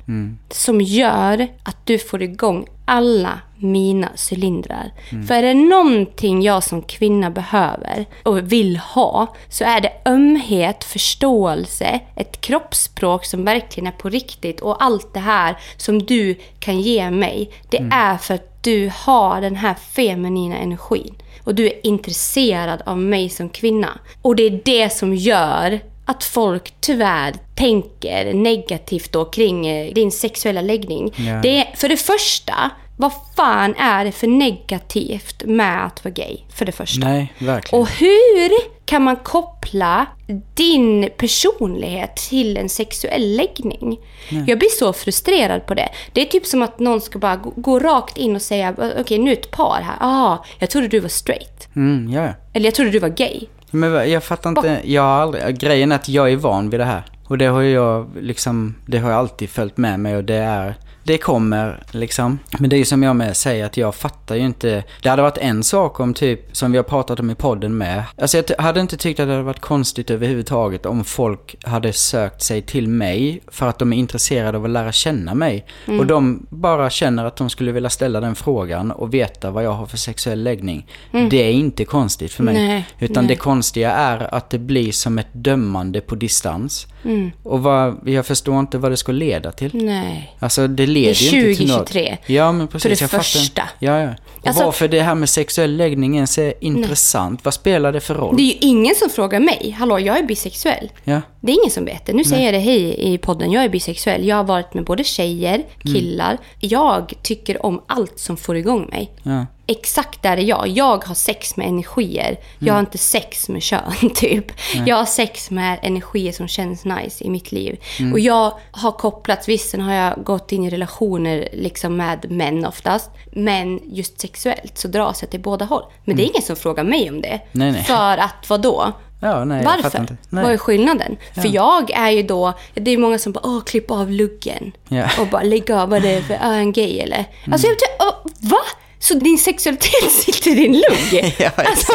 Som gör att du får igång alla mina cylindrar. För är det någonting jag som kvinna behöver och vill ha så är det ömhet, förståelse, ett kroppsspråk som verkligen är på riktigt och allt det här som du kan ge mig. Det är för att du har den här feminina energin. Och du är intresserad av mig som kvinna. Och det är det som gör att folk tyvärr tänker negativt då kring eh, din sexuella läggning. Ja. Det är, för det första, vad fan är det för negativt med att vara gay? För det första. Nej, verkligen. Och hur kan man koppla din personlighet till en sexuell läggning? Jag blir så frustrerad på det. Det är typ som att någon ska bara gå, gå rakt in och säga okej nu är ett par här. Ah, jag trodde du var straight. Mm, ja. Eller jag trodde du var gay. Men jag fattar inte, jag har aldrig, grejen är att jag är van vid det här. Och det har jag liksom, det har jag alltid följt med mig och det är, det kommer liksom. Men det är ju som jag med säger att jag fattar ju inte. Det hade varit en sak om typ, som vi har pratat om i podden med. Alltså jag hade inte tyckt att det hade varit konstigt överhuvudtaget om folk hade sökt sig till mig för att de är intresserade av att lära känna mig. Mm. Och de bara känner att de skulle vilja ställa den frågan och veta vad jag har för sexuell läggning. Det är inte konstigt för mig. Mm. Nej, utan nej. det konstiga är att det blir som ett dömande på distans. Mm. Och vad, jag förstår inte vad det ska leda till. Nej. Alltså det leder Det är ju inte till något. 2023. Ja men precis. För det jag fattar. första. Ja, ja. Och Alltså- varför det här med sexuell läggning ens är intressant. Vad spelar det för roll? Det är ju ingen som frågar mig. Hallå, jag är bisexuell. Ja. Det är ingen som vet det. Nu säger jag det hej i podden. Jag är bisexuell. Jag har varit med både tjejer, Mm. killar. Jag tycker om allt som får igång mig. Ja. Exakt där är jag. Jag har sex med energier. Jag Mm. har inte sex med kön, typ. Jag har sex med energier som känns nice i mitt liv. Mm. Och jag har kopplats, visst sen har jag gått in i relationer liksom med män oftast. Men just sexuellt så dras jag till båda håll. Men det är ingen som frågar mig om det. Mm. Nej, nej. För att vad då? Ja, nej, Varför? Vad är skillnaden? För jag är ju då, det är många som bara åh, klipp av luggen. Ja. Och bara lägg av, vad det är för, är en gay eller? Alltså jag tycker, åh, va? Så din sexualitet sitter i din lugg? Ja, alltså,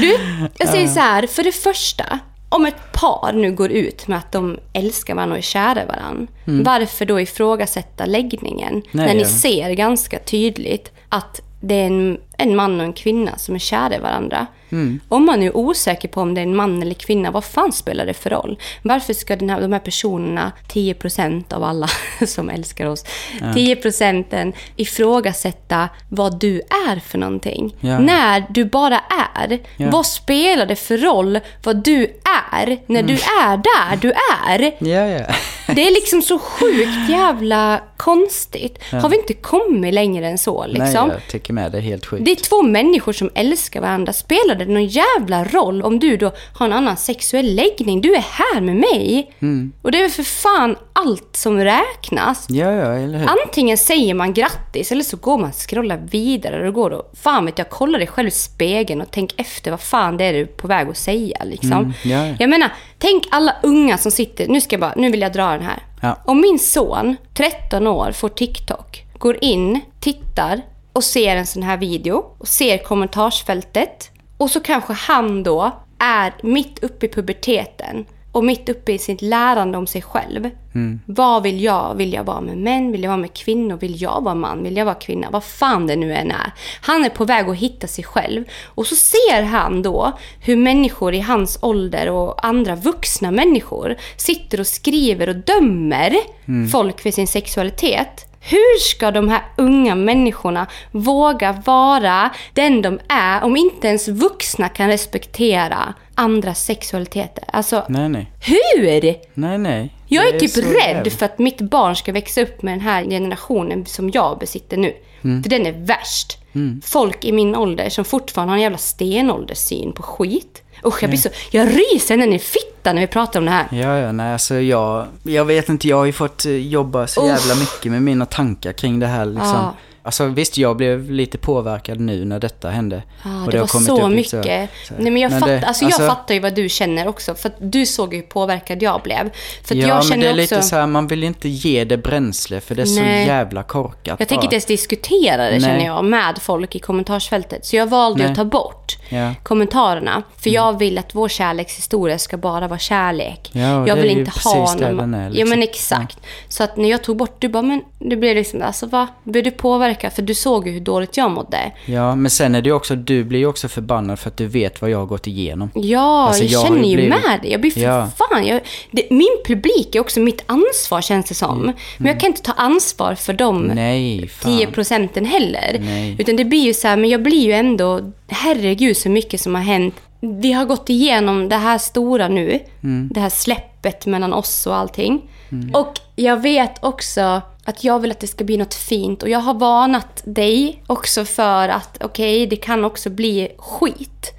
du, jag säger så här, för det första, om ett par nu går ut med att de älskar varandra och är kära i varandra, varför då ifrågasätta läggningen? Mm. Nej, när ni ja. ser ganska tydligt att det är en, en man och en kvinna som är kära i varandra. Mm. Om man är osäker på om det är en man eller kvinna, vad fan spelar det för roll? Varför ska den här, de här personerna, 10% av alla som älskar oss, 10% ifrågasätta vad du är för någonting? Ja. När du bara är. Ja. Vad spelar det för roll vad du är när du är där du är? Ja, ja. Det är liksom så sjukt jävla konstigt. Har vi inte kommit längre än så liksom? Nej, jag tycker med det är helt sjukt. Det är två människor som älskar varandra. Spelar det någon jävla roll om du då har en annan sexuell läggning? Du är här med mig. Mm. Och det är väl för fan allt som räknas. Ja, ja, eller hur? Antingen säger man grattis eller så går man och scrollar vidare och går och fan vet jag, kolla dig själv i spegeln och tänk efter vad fan det är du är på väg att säga liksom. Mm, ja, ja. Jag menar, tänk alla unga som sitter, nu ska jag bara, nu vill jag dra den här. Ja. Om min son, 13 år, får TikTok, går in, tittar och ser en sån här video och ser kommentarsfältet och så kanske han då är mitt uppe i puberteten och mitt uppe i sitt lärande om sig själv. Vad vill jag? Vill jag vara med män? Vill jag vara med kvinnor? Vill jag vara man? Vill jag vara kvinna? Vad fan det nu än är. Han är på väg att hitta sig själv. Och så ser han då hur människor i hans ålder och andra vuxna människor sitter och skriver och dömer folk för sin sexualitet. Hur ska de här unga människorna våga vara den de är om inte ens vuxna kan respektera andras sexualiteter? Alltså, Nej, nej. hur? Nej, nej. Jag Det är typ rädd för att mitt barn ska växa upp med den här generationen som jag besitter nu. Mm. För den är värst. Folk i min ålder som fortfarande har en jävla stenålderssyn på skit. Usch, jag blir så... Jag ryser ända ner i fittan när vi pratar om det här. Ja, ja, nej alltså jag, jag vet inte, jag har ju fått eh, jobba så jävla mycket med mina tankar kring det här liksom. Ja. Alltså visst, jag blev lite påverkad nu när detta hände. Ja, det, har var så mycket. så- så- Nej, men jag, Men fatt, det- alltså, alltså- jag fattar ju vad du känner också. För att du såg ju hur påverkad jag blev. För ja, jag men det är också... lite så här, man vill inte ge det bränsle för det är Nej. så jävla korkat Jag tänker inte ens diskutera det Nej. känner jag med folk i kommentarsfältet. Så jag valde Nej. att ta bort Ja. Mm. kommentarerna. För jag vill att vår kärlekshistoria ska bara vara kärlek. Ja, jag vill inte ha någon... är, Ja liksom. men exakt. Så att när jag tog bort, du bara men det blev liksom, alltså va? Blev du påverkad? För du såg ju hur dåligt jag mådde. Ja, men sen är det också, du blir ju också förbannad för att du vet vad jag har gått igenom. Ja, Alltså, jag, jag känner ju blivit- med det. Jag blir för Ja. fan... Jag, det, min publik är också mitt ansvar känns det som. Mm. Men jag kan inte ta ansvar för dem. Nej, fan. 10 procenten heller. Nej. Utan det blir ju så här, men jag blir ju ändå, herregud så mycket som har hänt. Vi har gått igenom det här stora nu. Mm. Det här släppet mellan oss och allting. Och jag vet också Att jag vill att det ska bli något fint. Och jag har varnat dig också för att okej, det kan också bli skit.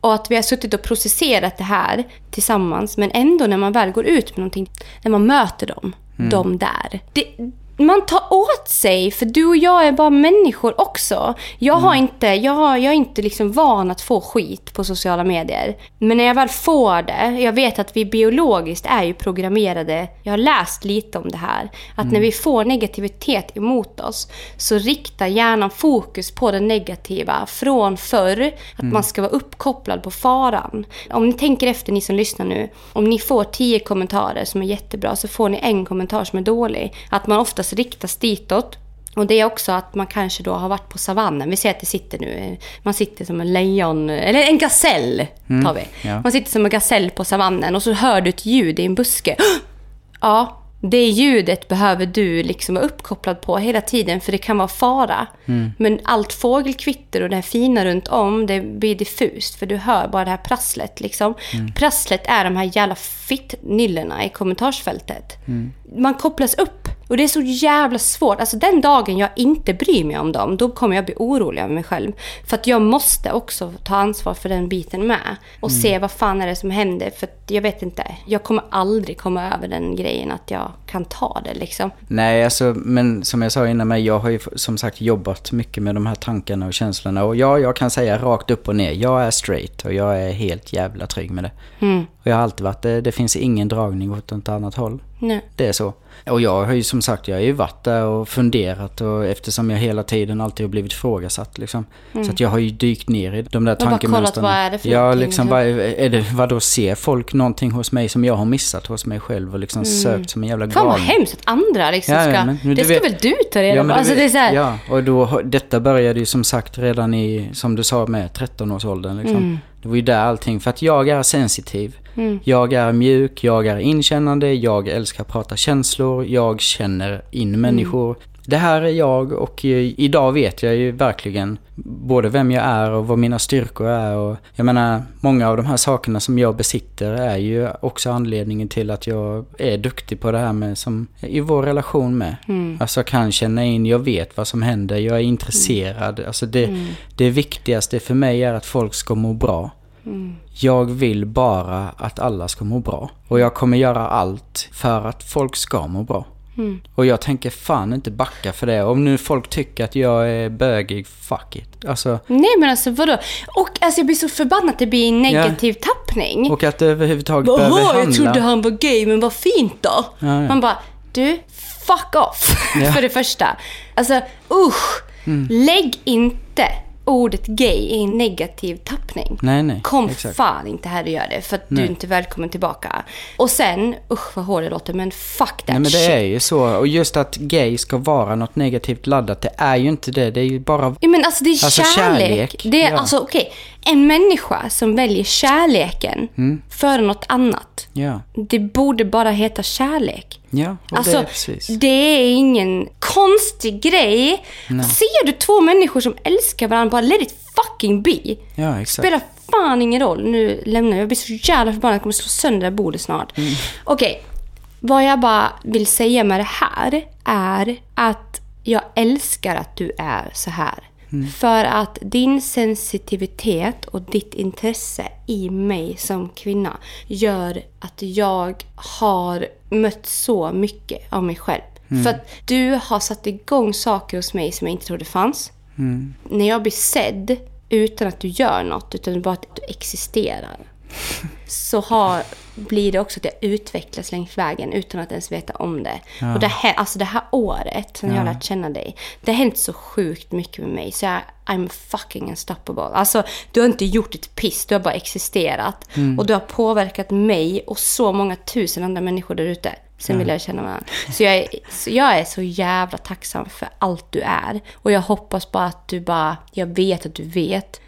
Och att vi har suttit och processerat det här tillsammans. Men ändå när man väl går ut med någonting, när man möter dem, de där. Det, man tar åt sig, för du och jag är bara människor också. Jag, har inte, jag, har, jag är inte liksom van att få skit på sociala medier. Men när jag väl får det, jag vet att vi biologiskt är ju programmerade, jag har läst lite om det här, att när vi får negativitet emot oss så riktar hjärnan fokus på det negativa från förr, att man ska vara uppkopplad på faran. Om ni tänker efter, ni som lyssnar nu, om ni får tio kommentarer som är jättebra så får ni en kommentar som är dålig. Att man oftast riktas ditåt. Och det är också att man kanske då har varit på savannen. Vi säger att det sitter nu, man sitter som en lejon, eller en gasell tar vi. ja. Man sitter som en gasell på savannen och så hör du ett ljud i en buske. Ja, det ljudet behöver du liksom vara uppkopplad på hela tiden för det kan vara fara. Men allt fågelkvitter och det här fina runt om det blir diffust för du hör bara det här prasslet. Liksom. Prasslet är de här jävla fittnyllorna i kommentarsfältet. Man kopplas upp och det är så jävla svårt. Alltså den dagen jag inte bryr mig om dem, då kommer jag bli orolig över mig själv. För att jag måste också ta ansvar för den biten med. Och se vad fan är det som händer. För jag vet inte, jag kommer aldrig komma över den grejen att jag kan ta det liksom. Nej, alltså, men som jag sa innan mig, jag har ju som sagt jobbat mycket med de här tankarna och känslorna. Och ja, jag kan säga rakt upp och ner, jag är straight och jag är helt jävla trygg med det. Och jag har alltid varit det. Det finns ingen dragning åt något annat håll. Nej. Det är så. Och jag har ju som sagt, jag har ju varit där och funderat och eftersom jag hela tiden alltid har blivit ifrågasatt liksom. Så att jag har ju dykt ner i de där bara kollat, tankemönstren. vad är det för Ja, liksom, liksom? vad är, det, vad då ser folk någonting hos mig som jag har missat hos mig själv och liksom sökt som en jävla Mm. Fan vad hemskt att andra liksom Ja, ska... ja, men- men det ska vet- väl du ta reda Ja, på? du Alltså vet- det är så här, ja, och då, detta började ju som sagt redan i, som du sa med 13-årsåldern. Liksom. Mm. Det var ju där allting, för att jag är sensitiv. Jag är mjuk, jag är inkännande, jag älskar att prata känslor, jag känner in Mm. Det här är jag och eh, idag vet jag ju verkligen både vem jag är och vad mina styrkor är. Och jag menar, många av de här sakerna som jag besitter är ju också anledningen till att jag är duktig på det här med som i vår relation med. Alltså jag kan känna in, jag vet vad som händer, jag är intresserad. Alltså det, det viktigaste för mig är att folk ska må bra. Jag vill bara att alla ska må bra. Och jag kommer göra allt för att folk ska må bra. Och jag tänker fan inte backa för det. Om nu folk tycker att jag är bögig, fuck it. Alltså, Nej men alltså vadå? Och alltså jag blir så förbannad att det blir en negativ tappning. och att det överhuvudtaget behöver Jaha, handla... jag trodde han var gay, men vad fint då. Ja, ja. Man bara, du, fuck off. Ja. För det första. Alltså, usch. Lägg inte ordet gay i en negativ tappning. Nej, nej. Kom exakt. fan inte här och gör det, för att du Nej. är inte välkommen tillbaka. Och sen, usch vad hårt det låter, men fuck that Nej men det shit. är ju så. Och just att gay ska vara något negativt laddat, det är ju inte det. Det är ju bara... Ja, men alltså det är Alltså, kärlek. kärlek, Det är ja. alltså okej. En människa som väljer kärleken Mm. före något annat. Ja. Det borde bara heta kärlek. Ja, Alltså, det är precis. det är ingen konstig grej. Ser du två människor som älskar varandra, bara let it fucking be. Ja, exakt. Spelar fan ingen roll. Nu lämnar jag. Jag blir så jävla förbannad. Jag kommer slå sönder det här bordet snart. Mm. Okej. Vad jag bara vill säga med det här är att jag älskar att du är så här. Mm. För att din sensitivitet och ditt intresse i mig som kvinna gör att jag har mött så mycket av mig själv. Mm. För att du har satt igång saker hos mig som jag inte trodde fanns. Mm. När jag blir sedd utan att du gör något, utan bara att du existerar. Så har, blir det också att jag utvecklas längs vägen utan att ens veta om det. Och det här, alltså det här året, sen jag har lärt känna dig, det har hänt så sjukt mycket med mig. Så jag, I'm fucking unstoppable. Alltså, du har inte gjort ett piss, du har bara existerat. Och du har påverkat mig och så många tusen andra människor där ute. Sen vill jag känna varandra. Så jag, är, så jag är så jävla tacksam för allt du är. Och jag hoppas bara att du bara, jag vet att du vet.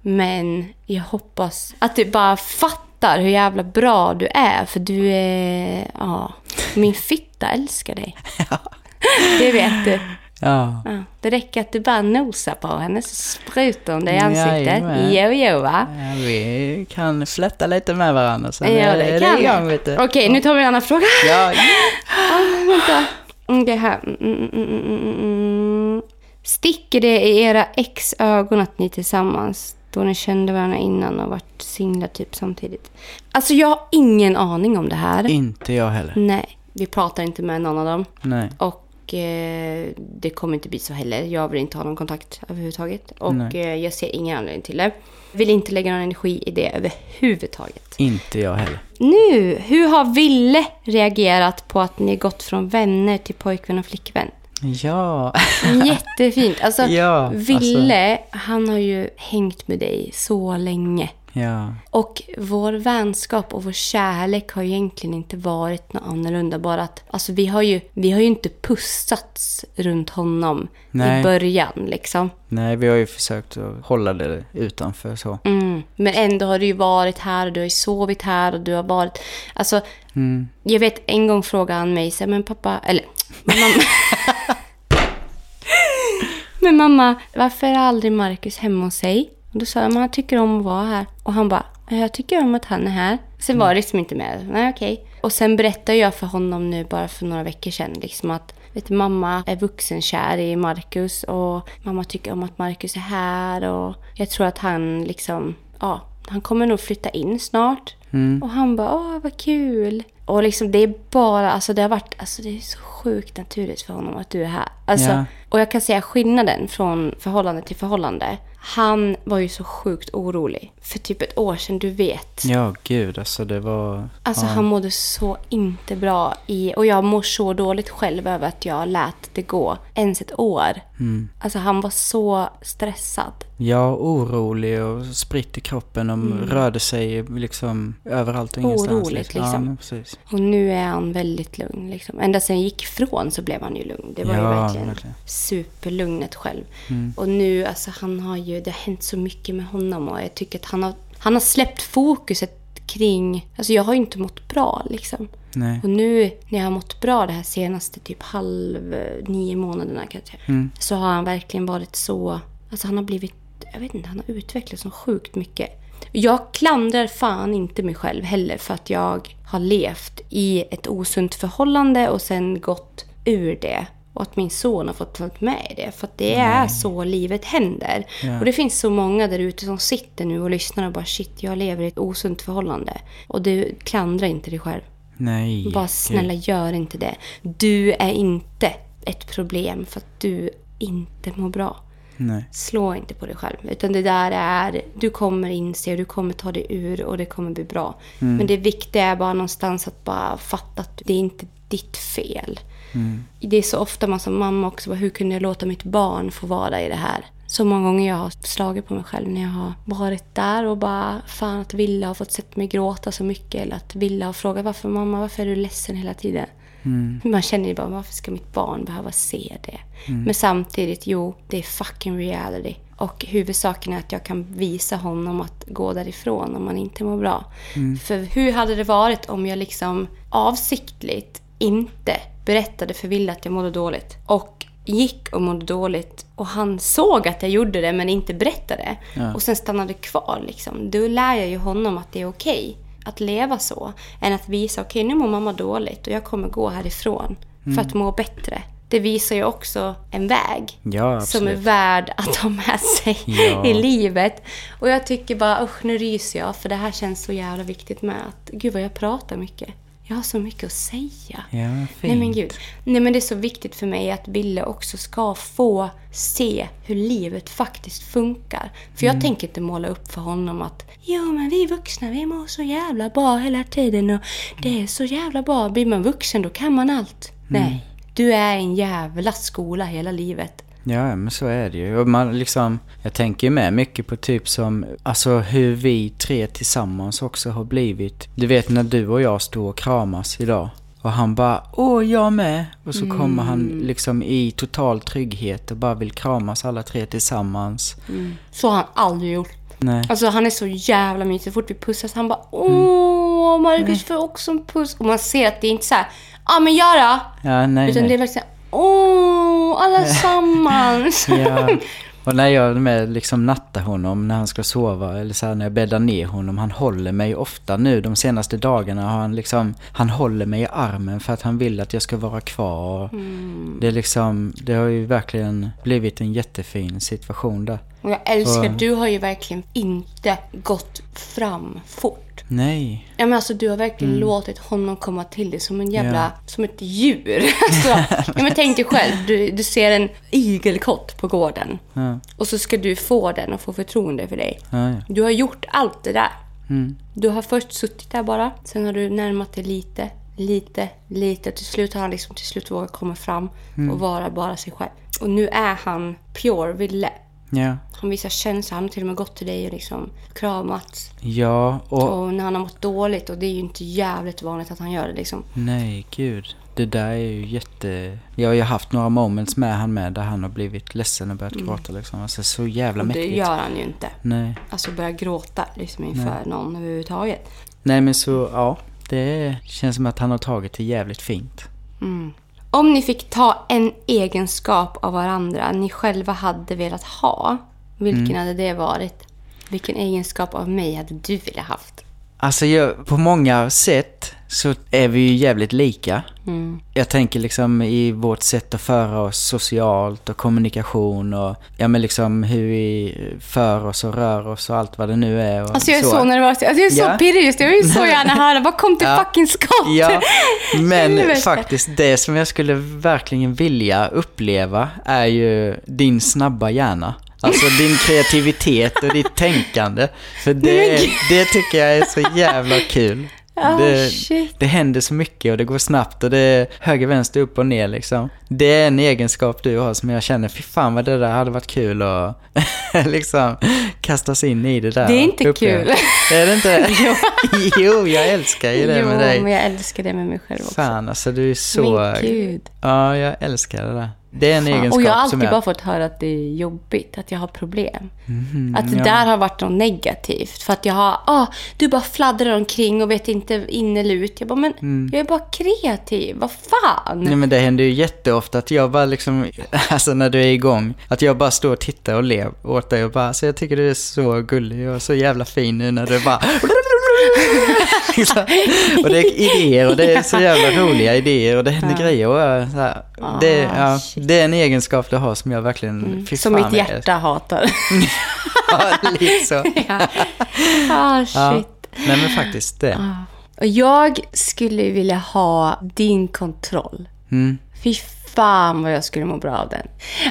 Men jag hoppas att du bara fattar hur jävla bra du är. För du är, ja, min fitta älskar dig. Det vet du. Ja. Ja, det räcker att du bara nosar på henne så sprutar hon dig i ansiktet. Jo, jo va? ja, vi kan flätta lite med varandra sen Ja, det är kan igång, vet du. Okej, nu tar vi en annan fråga. Ja, Ah, vänta. Mm, Det här. Mm, mm, mm, mm, mm, mm. Sticker det i era ex ögon att ni är tillsammans då ni kände varandra innan och varit singlar typ samtidigt? Alltså jag har ingen aning om det här. Inte jag heller. Nej, vi pratar inte med någon av dem. Nej. Och eh, det kommer inte bli så heller. Jag vill inte ha någon kontakt överhuvudtaget. Och eh, jag ser ingen anledning till det. Vill inte lägga någon energi i det överhuvudtaget. Inte jag heller. Nu, hur har Ville reagerat på att ni gått från vänner till pojkvän och flickvän? Ja. Jättefint. Alltså, Ja, Ville, han har ju hängt med dig så länge. Ja. Och vår vänskap och vår kärlek har ju egentligen inte varit något annorlunda. Bara att alltså, vi, har ju, vi har ju inte pussats runt honom Nej. i början. Liksom. Nej, vi har ju försökt att hålla det utanför så. Mm. Men ändå har du ju varit här och du har ju sovit här och du har varit... Alltså, Mm. jag vet en gång frågade han mig, så men pappa... Eller, men mamma... men mamma, varför är aldrig Marcus hemma hos sig? Då sa jag, men han tycker om att vara här. Och han bara, jag tycker om att han är här. Sen var det liksom inte mer. Nej, okej. Och sen berättade jag för honom nu bara för några veckor sedan liksom att vet, du, mamma är vuxenkär i Marcus och mamma tycker om att Marcus är här och jag tror att han liksom, ja, han kommer nog flytta in snart. Och han bara, åh vad kul. Och liksom det är bara, alltså det har varit, alltså det är så sjukt naturligt för honom att du är här. Alltså, Ja. Och jag kan säga skillnaden från förhållande till förhållande. Han var ju så sjukt orolig för typ ett år sedan, du vet. Ja, gud alltså det var... Alltså ja. han mådde så inte bra i, och jag mår så dåligt själv över att jag lät det gå ens ett år. Mm. Alltså han var så stressad. Ja, orolig och spritt i kroppen och rörde sig liksom överallt och ingenstans. Mm. Oroligt, Ja, liksom. men precis. Och nu är han väldigt lugn. Liksom. Ända sedan jag gick ifrån så blev han ju lugn. Det var ju Ja, verkligen, verkligen. superlugnet själv. Och nu, alltså han har ju, det har hänt så mycket med honom och jag tycker att han har, han har släppt fokuset kring, alltså jag har ju inte mått bra liksom. Nej. Och nu när jag har mått bra det här senaste typ halv, nio månaderna kanske. Mm. Så har han verkligen varit så, alltså han har blivit, jag vet inte, han har utvecklats så sjukt mycket. Jag klandrar fan inte mig själv heller för att jag har levt i ett osunt förhållande och sen gått ur det. Och att min son har fått vara med det. För att det är så livet händer. Ja. Och det finns så många där ute som sitter nu och lyssnar och bara shit, jag lever i ett osunt förhållande. Och du klandrar inte dig själv. Nej. Bara snälla gör inte det. Du är inte ett problem för att du inte mår bra. Nej. Slå inte på dig själv. Utan det där är, du kommer inse och du kommer ta dig ur och det kommer bli bra. Men det viktiga är bara någonstans att bara fatta att det är inte ditt fel. Det är så ofta man som mamma också bara, hur kunde jag låta mitt barn få vara i det här? Så många gånger jag har slagit på mig själv när jag har varit där och bara fan att Villa har fått sett mig gråta så mycket eller att Villa har frågat varför mamma, varför är du ledsen hela tiden? Man känner ju bara, varför ska mitt barn behöva se det? Men samtidigt, jo, det är fucking reality. Och huvudsaken är att jag kan visa honom att gå därifrån om man inte mår bra. För hur hade det varit om jag liksom avsiktligt inte berättade för Ville att jag mådde dåligt? Och gick och mådde dåligt och han såg att jag gjorde det men inte berättade. Ja. Och sen stannade kvar liksom. Då lär jag ju honom att det är okej att leva så. Än att visa, okej nu mår mamma dåligt och jag kommer gå härifrån för att må bättre. Det visar ju också en väg Ja, som är värd att ha med sig Ja. i livet. Och jag tycker bara, usch nu ryser jag för det här känns så jävla viktigt med att, gud vad jag pratar mycket. Jag har så mycket att säga. Ja. Nej men gud. Nej men det är så viktigt för mig att Ville också ska få se hur livet faktiskt funkar. För jag tänker inte måla upp för honom att Jo men vi vuxna vi mår så jävla bra hela tiden och det är så jävla bra. Blir man vuxen då kan man allt. Nej. Du är en jävla skola hela livet. Ja, men så är det ju. Och man liksom, jag tänker ju med mycket på typ som, alltså hur vi tre tillsammans också har blivit. Du vet när du och jag står och kramas idag. Och han bara, åh jag med. Och så kommer han liksom i total trygghet och bara vill kramas alla tre tillsammans. Så har han aldrig gjort. Nej. Alltså han är så jävla mysig. Så fort vi pussas han bara Åh, Marcus får också en puss. Och man ser att det är inte så här, ja men gör då. Ja, nej, Utan det nej. är verkligen åh, allesammans. Ja. Och när jag med liksom nattar honom när han ska sova eller så här, när jag bäddar ner honom. Han håller mig ofta nu de senaste dagarna. Har han liksom, han håller mig i armen för att han vill att jag ska vara kvar. Mm. Det är liksom, det har ju verkligen blivit en jättefin situation där. Och jag älskar, Och- du har ju verkligen inte gått fram fort. Nej. Ja men alltså du har verkligen låtit honom komma till dig som en jävla, Mm. Ja. som ett djur. Alltså, ja men tänk dig själv, du, du ser en igelkott på gården. Ja, Och så ska du få den och få förtroende för dig. Du har gjort allt det där. Mm. Du har först suttit där bara, sen har du närmat dig lite, lite, lite. Till slut har han liksom till slut vågat komma fram Mm. och vara bara sig själv. Och nu är han pure Ville. Han visar känslor, han har till och med gått till dig och liksom kramat. ja och Och när han har mått dåligt, och det är ju inte jävligt vanligt att han gör det liksom. nej gud. Det där är ju jätte... Jag har ju haft några moments med han med där han har blivit ledsen och börjat gråta liksom. Alltså så jävla Mm. Och det mäktigt. gör han ju inte. Nej. Alltså börja gråta liksom inför någon överhuvudtaget. Nej men så, ja. Det känns som att han har tagit det jävligt fint. Om ni fick ta en egenskap av varandra ni själva hade velat ha, vilken Mm. hade det varit? Vilken egenskap av mig hade du velat haft? Alltså jag, på många sätt så är vi ju jävligt lika. Mm. Jag tänker liksom i vårt sätt att föra oss socialt och kommunikation och ja men liksom hur vi för oss och rör oss och allt vad det nu är. Och Alltså jag är så, nervös. Alltså jag är så Ja. pirrig just. Jag vill så gärna höra. Vad kom till Ja. fucking skott? Ja, men faktiskt det som jag skulle verkligen vilja uppleva är ju din snabba hjärna. Alltså din kreativitet och ditt tänkande. För det, det tycker jag är så jävla kul. Det, shit. det händer så mycket och det går snabbt och det är höger, vänster, upp och ner liksom. Det är en egenskap du har som jag känner, fy fan vad det där hade varit kul att liksom kasta sig in i det där. Det är inte kul. Är det inte? jo, jag älskar ju det jo, med dig. men jag älskar det med mig själv också. Fan alltså du är så... Men gud. Ja, jag älskar det där. Det är en Fan. egenskap Och jag har alltid jag... bara fått höra att det är jobbigt, att jag har problem. Mhm, att det ja. där har varit något negativt. För att jag har, ah, du bara fladdrar omkring och vet inte in eller ut. Jag bara, men Mm. jag är bara kreativ, vad fan? Nej men det händer ju jätteofta att jag bara liksom, alltså när du är igång, att jag bara står och tittar och ler åt dig och bara, så jag tycker du är så gullig och så jävla fin nu när du bara. och det är idéer och det är så jävla roliga idéer och det händer grejer och jag, så här, det, Ah, ja, shit. det är en egenskap du har som jag verkligen, fy Som mitt hjärta hatar. Ja, lite så. ah, shit. Ja. Nej men faktiskt det. Och jag skulle vilja ha din kontroll. Mm. Fy fan vad jag skulle må bra av den.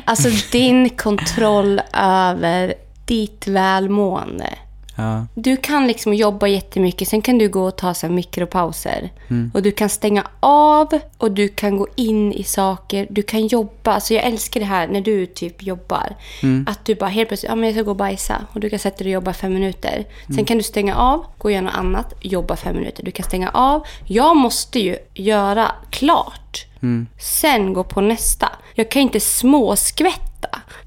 Alltså din kontroll över ditt välmående. Ja. Du kan liksom jobba jättemycket, sen kan du gå och ta så mikropauser. Mm. Och du kan stänga av och du kan gå in i saker. Du kan jobba. Alltså jag älskar det här när du typ jobbar. Mm. Att du bara helt plötsligt, ja men jag ska gå och bajsa. Och du kan sätta dig och jobba fem minuter. Sen Mm. kan du stänga av, gå och göra något annat, jobba fem minuter. Du kan stänga av. Jag måste ju göra klart. Mm. Sen gå på nästa. Jag kan inte småskvätta.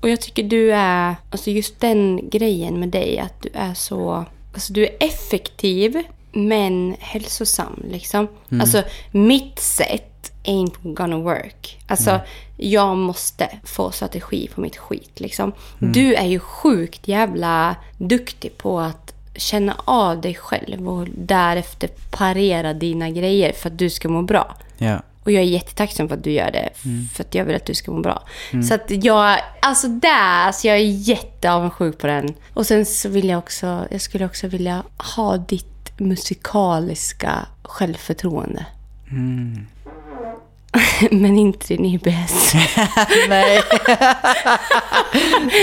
Och jag tycker du är, alltså just den grejen med dig, att du är så, alltså du är effektiv men hälsosam liksom. Alltså mitt sätt ain't gonna work. Alltså jag måste få strategi på mitt skit liksom. Du är ju sjukt jävla duktig på att känna av dig själv och därefter parera dina grejer för att du ska må bra. Ja. Och jag är jättetacksam för att du gör det. För att jag vill att du ska må bra. Så att jag, alltså där, alltså jag är jätteavundsjuk på den. Och sen så vill jag också, jag skulle också vilja ha ditt musikaliska självförtroende. Men inte din IBS. Nej.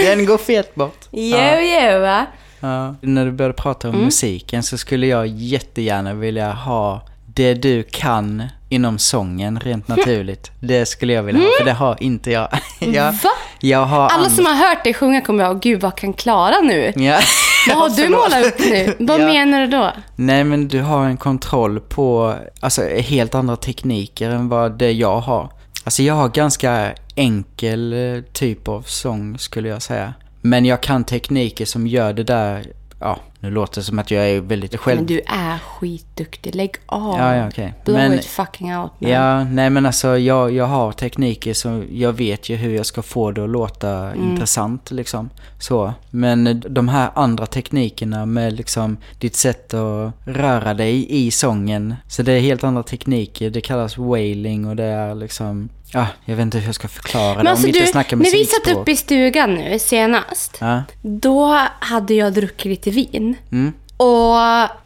Den går fet bort. Jo, jo, va? Ja. När du började prata om Mm. musiken så skulle jag jättegärna vilja ha det du kan inom sången rent naturligt. Det skulle jag vilja ha, för det har inte jag. jag. Va? Jag har Alla som har hört dig sjunga kommer jag, gud vad kan Klara nu? Ja. Vad har du målat upp nu? Vad Ja. menar du då? Nej men du har en kontroll på alltså, helt andra tekniker än vad det jag har. Alltså jag har ganska enkel eh, typ av sång skulle jag säga. Men jag kan tekniker som gör det där, ja, Nu låter det som att jag är väldigt själv... Men du är skitduktig. Lägg av. Ja, ja, okej. Blow Men- it fucking out man. Ja, nej men alltså jag, jag har tekniker som jag vet ju hur jag ska få det att låta Mm. intressant liksom. Så. Men de här andra teknikerna med liksom ditt sätt att röra dig i sången. Så det är helt andra tekniker. Det kallas wailing och det är liksom... Ja, jag vet inte hur jag ska förklara Men det alltså om vi du, inte snackar när vi satt musikspråk. uppe i stugan nu senast. Ja. Då hade jag druckit lite vin. Mm. Och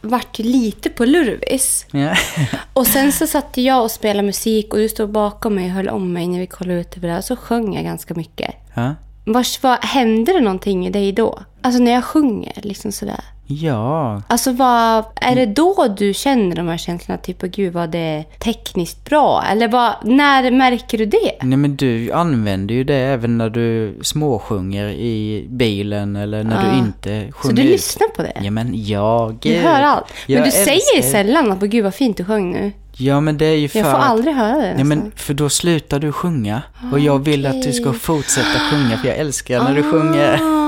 vart lite på lurvis. Ja. Och sen så satt jag och spelade musik och du stod bakom mig och höll om mig när vi kollade ut över det här. Så sjöng jag ganska mycket. ja. Vars, vad, hände det någonting i dig då? Alltså när jag sjunger, liksom sådär. Ja. Alltså vad, är det då du känner de här känslorna? Typ, åh gud vad det är tekniskt bra? Eller vad, när märker du det? Nej men du använder ju det även när du småsjunger i bilen eller när Ja. du inte Så sjunger du ut. lyssnar på det? Ja men jag... Du hör allt. Men jag du säger älskar- sällan att, gud vad fint du sjöng nu. Ja men det är ju för Jag får att- aldrig höra det nästan. men för då slutar du sjunga. Och jag vill att du ska fortsätta sjunga för jag älskar när du sjunger. Ah.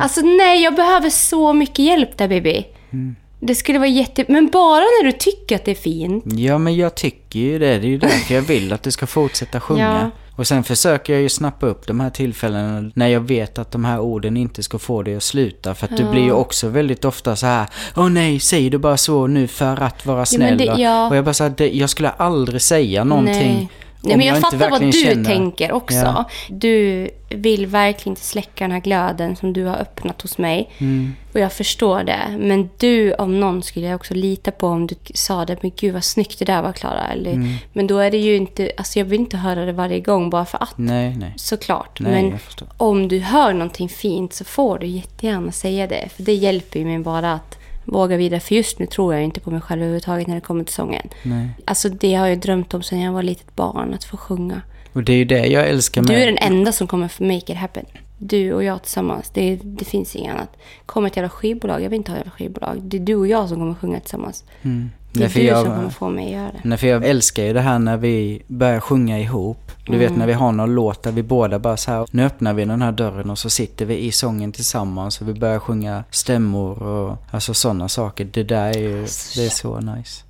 Alltså nej, jag behöver så mycket hjälp där baby. Mm. Det skulle vara jätte... Men bara när du tycker att det är fint. Ja men jag tycker ju det. Det är ju därför jag vill att du ska fortsätta sjunga. Och sen försöker jag ju snappa upp de här tillfällena när jag vet att de här orden inte ska få dig att sluta. För att du blir ju också väldigt ofta så här. Åh nej, säger du bara så nu för att vara snäll? det- Och- ja. Och jag bara så här, det, jag skulle aldrig säga någonting. Nej. Nej, men jag, inte fattar vad du känner- tänker också. Ja. Du vill verkligen inte släcka den här glöden som du har öppnat hos mig. Mm. Och jag förstår det. Men du om någon skulle jag också lita på om du sa det. Men gud vad snyggt det där var Klara. Eller, Mm. Men då är det ju inte... Alltså jag vill inte höra det varje gång bara för att. Nej, nej. Såklart. Nej, men jag om du hör någonting fint så får du jättegärna säga det. För det hjälper ju mig bara att våga vidare. För just nu tror jag inte på mig själv överhuvudtaget när det kommer till sången. Nej. Alltså det har jag drömt om sedan jag var litet barn, att få sjunga. Och det är ju det jag älskar med... Du är den enda som kommer make it happen. Du och jag tillsammans. Det, det finns inget annat. Kommer ett jävla skivbolag, jag vill inte ha ett jävla skivbolag. Det är du och jag som kommer sjunga tillsammans. Mm. Det är Nej, du jag- som få mig att göra det. Nej, för jag älskar ju det här när vi börjar sjunga ihop. Du Mm. vet när vi har någon låt där vi båda bara så här, nu öppnar vi den här dörren och så sitter vi i sången tillsammans och vi börjar sjunga stämmor och alltså sådana saker. Det där är ju, det är så nice.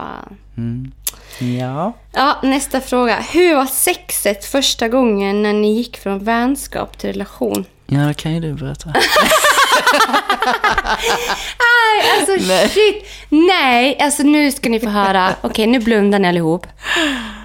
Fan. Mm. Ja. Ja, nästa fråga. Hur var sexet första gången när ni gick från vänskap till relation? Ja, det kan ju du berätta. Nej, alltså shit. Nej, alltså nu ska ni få höra. Okej, nu blundar ni allihop.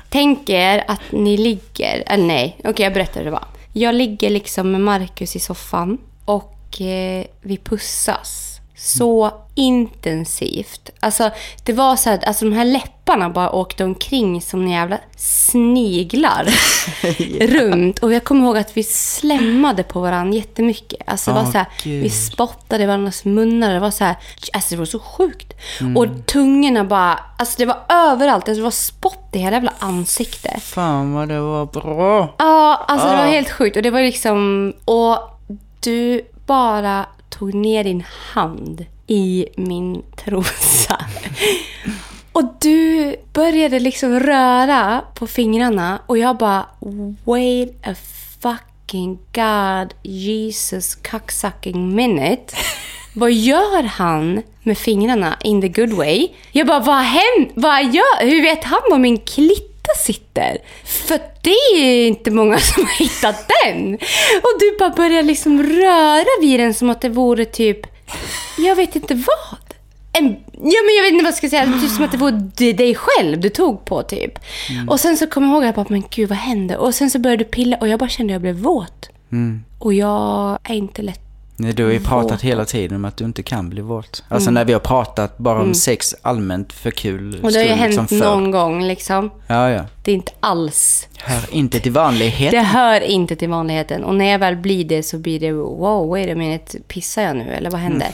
Tänk er att ni ligger, eller nej, okej jag berättar hur det var. Jag ligger liksom med Marcus i soffan och eh, vi pussas så intensivt. Alltså det var så här, alltså de här läpparna bara åkte omkring som jävla sniglar runt. Och jag kommer ihåg att vi slämmade på varandra jättemycket. Alltså det var Åh, så här, vi spottade i varandras munnar. Det var så här, alltså det var så sjukt. Mm. Och tungorna bara, alltså det var överallt. Alltså det var spott i hela jävla ansiktet. Fan vad det var bra. Ja, alltså det var Ah. helt sjukt. Och det var liksom, och du bara tog ner din hand i min trosa. Och du började liksom röra på fingrarna och jag bara wait a fucking god Jesus cocksucking minute. Vad gör han med fingrarna in the good way? Jag bara, vad händer? Vad gör? Hur vet han om min klitt sitter? För det är inte många som har hittat den. Och du bara börjar liksom röra vid den som att det vore typ, jag vet inte vad. En, ja men jag vet inte vad jag ska säga, typ som att det var d- dig själv du tog på typ. Och sen så kom jag ihåg att jag bara, men gud vad hände? Och sen så började du pilla och jag bara kände att jag blev våt. Mm. Och jag är inte lätt Nej, du har ju pratat hela tiden om att du inte kan bli våt. Alltså när vi har pratat bara om sex allmänt för kul Mm. Och det har ju skull, hänt liksom förr. någon gång liksom. Ja, ja. Det är inte alls. Hör inte till vanlighet. Det hör inte till vanligheten. Och när jag väl blir det så blir det wow, wait a minute, pissar jag nu eller vad händer?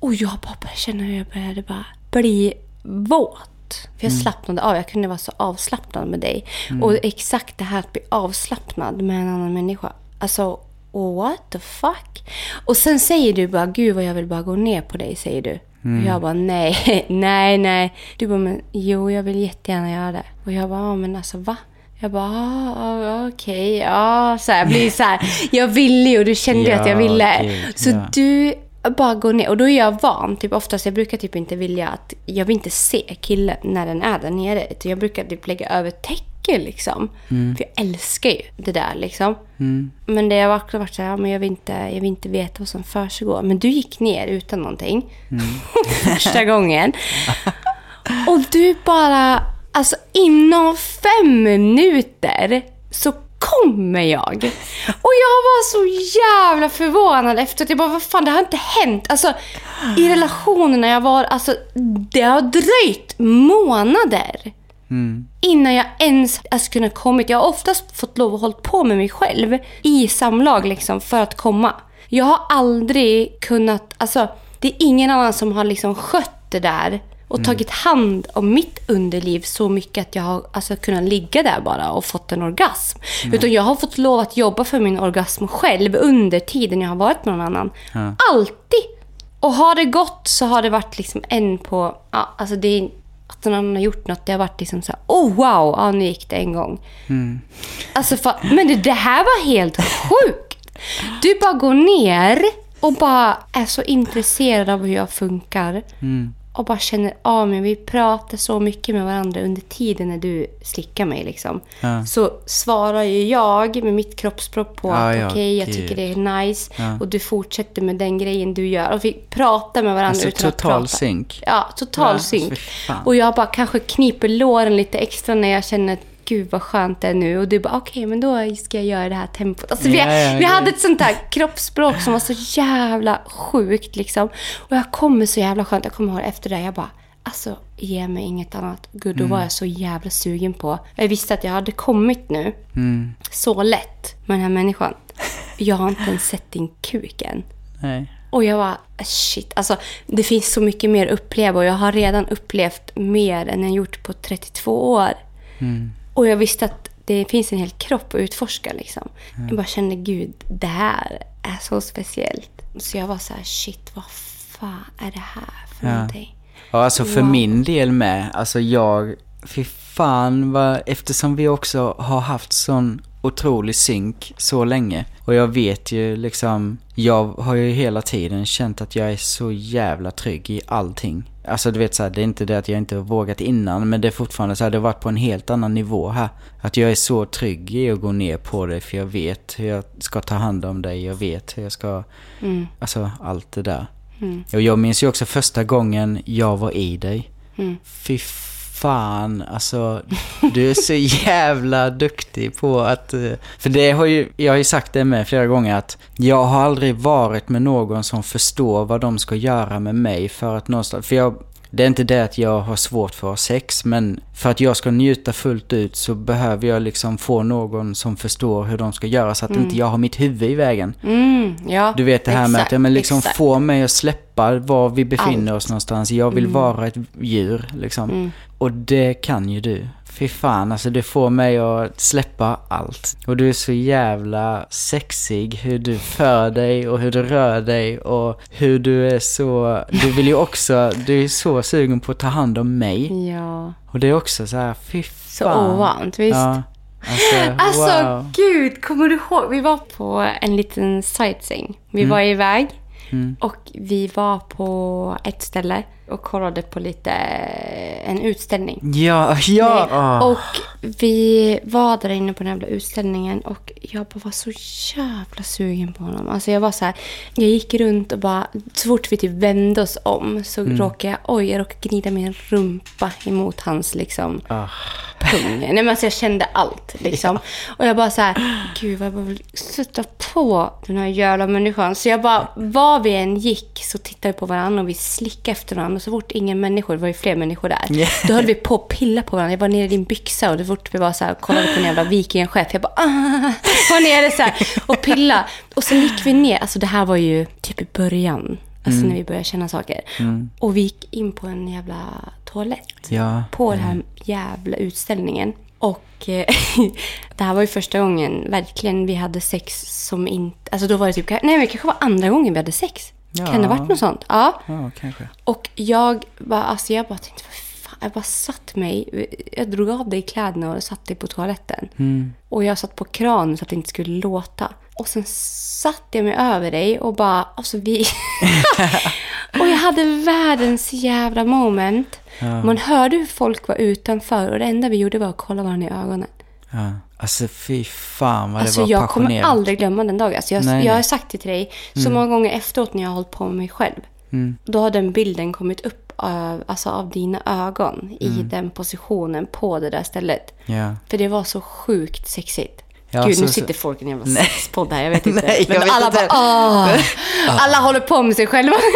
Och jag bara började känna hur jag började bara bli våt. För jag slappnade av. Jag kunde vara så avslappnad med dig. Och exakt det här att bli avslappnad med en annan människa. Alltså, what the fuck? Och sen säger du bara, gud vad jag vill bara gå ner på dig, säger du. Och jag bara, nej, nej, nej. Du bara, men jo, jag vill jättegärna göra det. Och jag bara, ja, men alltså va? Jag bara, ah, ah, okej, ja. Så här, jag blir så här, jag ville ju och du kände ju att jag Ja, ville. gud, så ja. du bara gå ner. Och då är jag van. Typ oftast, jag brukar typ inte vilja att... Jag vill inte se killen när den är där nere. Jag brukar typ lägga över täcke liksom. Mm. För jag älskar ju det där liksom. Men det har också varit så här, men jag vill inte, jag vill inte veta vad som försiggår. Men du gick ner utan någonting. Mm. Första gången. Och du bara, alltså inom fem minuter så kommer jag. Och jag var så jävla förvånad efteråt. Jag bara, vad fan, det har inte hänt. Alltså, i relationerna jag var, alltså, det har dröjt månader. Innan jag ens alltså, kunde kommit. Jag har oftast fått lov att hålla på med mig själv i samlag liksom, för att komma. Jag har aldrig kunnat, alltså det är ingen annan som har liksom skött det där och tagit hand om mitt underliv så mycket att jag har alltså, kunnat ligga där bara och fått en orgasm. Utan jag har fått lov att jobba för min orgasm själv under tiden jag har varit med någon annan. Alltid! Och har det gått så har det varit liksom en på... Ja, alltså det är, någon annan har gjort något, det har varit liksom så här, oh wow, ja, nu gick det en gång. Alltså för, men det, det här var helt sjukt. Du bara går ner och bara är så intresserad av hur jag funkar. Och bara känner av mig. Vi pratar så mycket med varandra under tiden när du slickar mig. Liksom. Ja. Så svarar ju jag med mitt kroppsspråk på Ja, att okej, jag gud. tycker det är nice. Ja. Och du fortsätter med den grejen du gör. Och vi pratar med varandra Alltså utan att total prata. synk. Ja, total synk. Och jag bara kanske kniper låren lite extra när jag känner att gud vad skönt det är nu. Och du bara okej, men då ska jag göra det här tempot. Alltså, vi, vi hade ett sånt här kroppsspråk som var så jävla sjukt liksom. Och jag kommer så jävla skönt. Jag kommer ihåg efter det, jag bara Alltså, ge mig inget annat. Gud, då Mm. var jag så jävla sugen på. Jag visste att jag hade kommit nu. Mm. Så lätt med den här människan. Jag har inte ens sett din kuk än. Nej. Och jag var shit. Alltså, det finns så mycket mer att uppleva och jag har redan upplevt mer än jag gjort på 32 år. Och jag visste att det finns en hel kropp att utforska. Liksom. Jag bara kände, gud, det här är så speciellt. Så jag var så här, shit, vad fan är det här för Ja. någonting? Ja, alltså för Wow. min del med. Alltså jag, fy fan vad, eftersom vi också har haft sån otrolig synk så länge. Och jag vet ju liksom, jag har ju hela tiden känt att jag är så jävla trygg i allting. Alltså du vet så här, det är inte det att jag inte har vågat innan, men det är fortfarande så här, det har varit på en helt annan nivå här. Att jag är så trygg i att gå ner på det, för jag vet hur jag ska ta hand om dig, jag vet hur jag ska, alltså allt det där. Och jag minns ju också första gången jag var i dig. Fy fan, alltså du är så jävla duktig på att... Eh, för det har ju, jag har ju sagt det med flera gånger att jag har aldrig varit med någon som förstår vad de ska göra med mig för att någonstans... För jag, det är inte det att jag har svårt för att ha sex, men för att jag ska njuta fullt ut så behöver jag liksom få någon som förstår hur de ska göra så att inte jag har mitt huvud i vägen. Mm, ja, Du vet det här med att ja, men liksom exakt. få mig att släppa var vi befinner Allt. oss någonstans. Jag vill vara ett djur liksom. Och det kan ju du. Fy fan, alltså det får mig att släppa allt. Och du är så jävla sexig hur du för dig och hur du rör dig och hur du är så... Du vill ju också, du är så sugen på att ta hand om mig. Ja, Och det är också så här, fy så fan. ovant, visst? Ja. Alltså, Alltså wow. gud, kommer du ihåg? Vi var på en liten sightseeing. Vi var iväg och vi var på ett ställe och kollade på lite en utställning. Ja, ja. Nej, ah. Och vi var där inne på den jävla utställningen och jag bara var så jävla sugen på honom. Alltså jag var så här, jag gick runt och bara, så fort vi typ vände oss om så råkade jag, oj, jag råkade gnida min rumpa emot hans liksom Ah. pung. Nej men alltså jag kände allt liksom. Och jag bara så här, gud vad jag bara vill sätta på den här jävla människan. Så jag bara, var vi än gick så tittade vi på varandra och vi slickade efter varandra. Och så fort ingen människor, det var ju fler människor där. Yeah. Då höll vi på att pilla på varandra. Jag var nere i din byxa och det fort vi var så här, kollade på en jävla vikingaskepp. Jag bara, ah, var nere så här och pilla. Och sen gick vi ner, alltså det här var ju typ i början. Alltså när vi började känna saker. Och vi gick in på en jävla toalett Ja. på den här jävla utställningen. Och eh, det här var ju första gången verkligen vi hade sex som inte... Alltså då var det typ... Nej, men det kanske var andra gången vi hade sex. Kan det ha varit något sånt? Ja. Ja, kanske. Och jag bara, alltså jag bara tänkte, fan, jag bara satt mig, jag drog av dig kläderna och satt dig på toaletten. Och jag satt på kranen så att det inte skulle låta. Och sen satte jag mig över dig och bara, alltså vi... och jag hade världens jävla moment. Man hörde hur folk var utanför och det enda vi gjorde var att kolla varandra i ögonen. Ja. Alltså fy fan vad Alltså det var jag kommer passionerat. aldrig glömma den dagen. Alltså jag, Nej, jag har sagt det till dig så många gånger efteråt när jag har hållit på med mig själv. Då har den bilden kommit upp av, alltså av dina ögon i den positionen på det där stället. Ja. För det var så sjukt sexigt. Ja, Gud, så- nu sitter folk i en jävla sexpodd här, jag vet inte. Nej, jag Men alla inte. bara åh! Alla håller på med sig själva.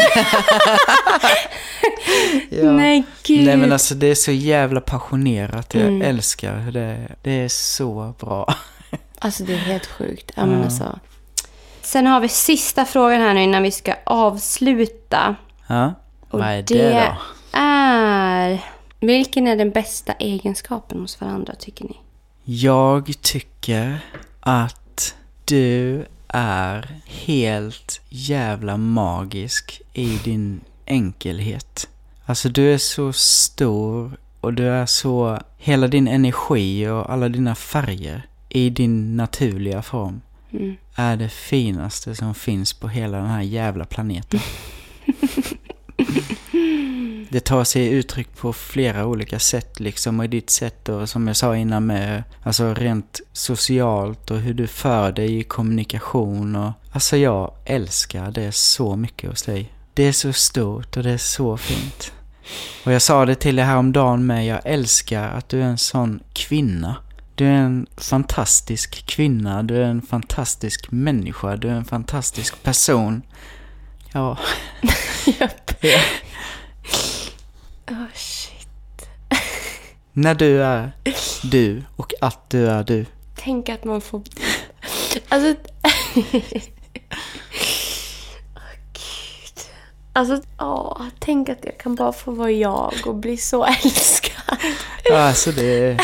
Ja. Nej, gud. Nej men alltså det är så jävla passionerat. Jag Mm. älskar det. Det är så bra. Alltså det är helt sjukt. Ja, men alltså. Sen har vi sista frågan här nu innan vi ska avsluta. Ja. Vad är det, då? är... Vilken är den bästa egenskapen hos varandra tycker ni? Jag tycker att du är helt jävla magisk i din enkelhet. Alltså du är så stor och du är så... Hela din energi och alla dina färger i din naturliga form Mm. är det finaste som finns på hela den här jävla planeten. Det tar sig uttryck på flera olika sätt liksom och i ditt sätt och som jag sa innan med alltså rent socialt och hur du för dig i kommunikation och alltså jag älskar det så mycket hos dig. Det är så stort och det är så fint. Och jag sa det till dig häromdagen med, jag älskar att du är en sån kvinna. Du är en fantastisk kvinna, du är en fantastisk människa, du är en fantastisk person. Ja. Japp. Ja. Oh. När du är du och att du är du. Tänk att man får... Alltså... Åh, Gud. Alltså, åh, tänk att jag kan bara få vara jag och bli så älskad. Alltså det.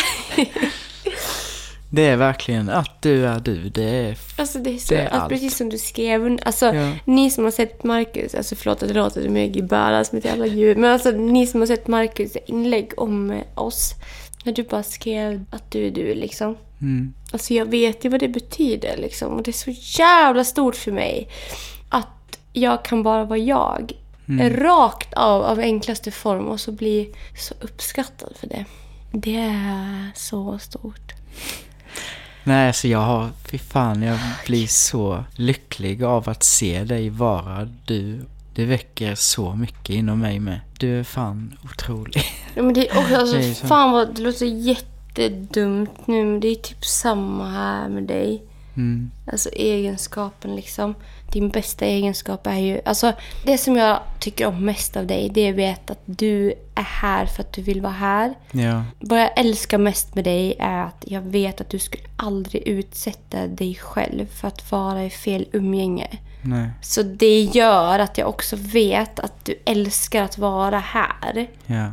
Det är verkligen att du är du. Det är... Alltså det är så, Det är alltså, allt. precis som du skrev. Alltså, Ja. ni som har sett Marcus, alltså förlåt att det låter som jag bära som ett jävla djur, men alltså ni som har sett Marcus inlägg om eh, oss, när du bara skrev att du är du liksom. Mm. Alltså jag vet ju vad det betyder liksom. Och det är så jävla stort för mig. Att jag kan bara vara jag. Rakt av, av enklaste form. Och så bli så uppskattad för det. Det är så stort. Nej, alltså jag har... Fy fan, jag blir så lycklig av att se dig vara du. Det väcker så mycket inom mig med. Du är fan otrolig. Ja, men det, och alltså, Det är så. fan vad det låter jättedumt nu. Men det är typ samma här med dig. Mm. Alltså egenskapen liksom. Din bästa egenskap är ju... Alltså det som jag tycker om mest av dig, det är att veta att du är här för att du vill vara här. Ja. Vad jag älskar mest med dig är att jag vet att du skulle aldrig utsätta dig själv för att vara i fel umgänge. Nej. Så det gör att jag också vet att du älskar att vara här. Ja.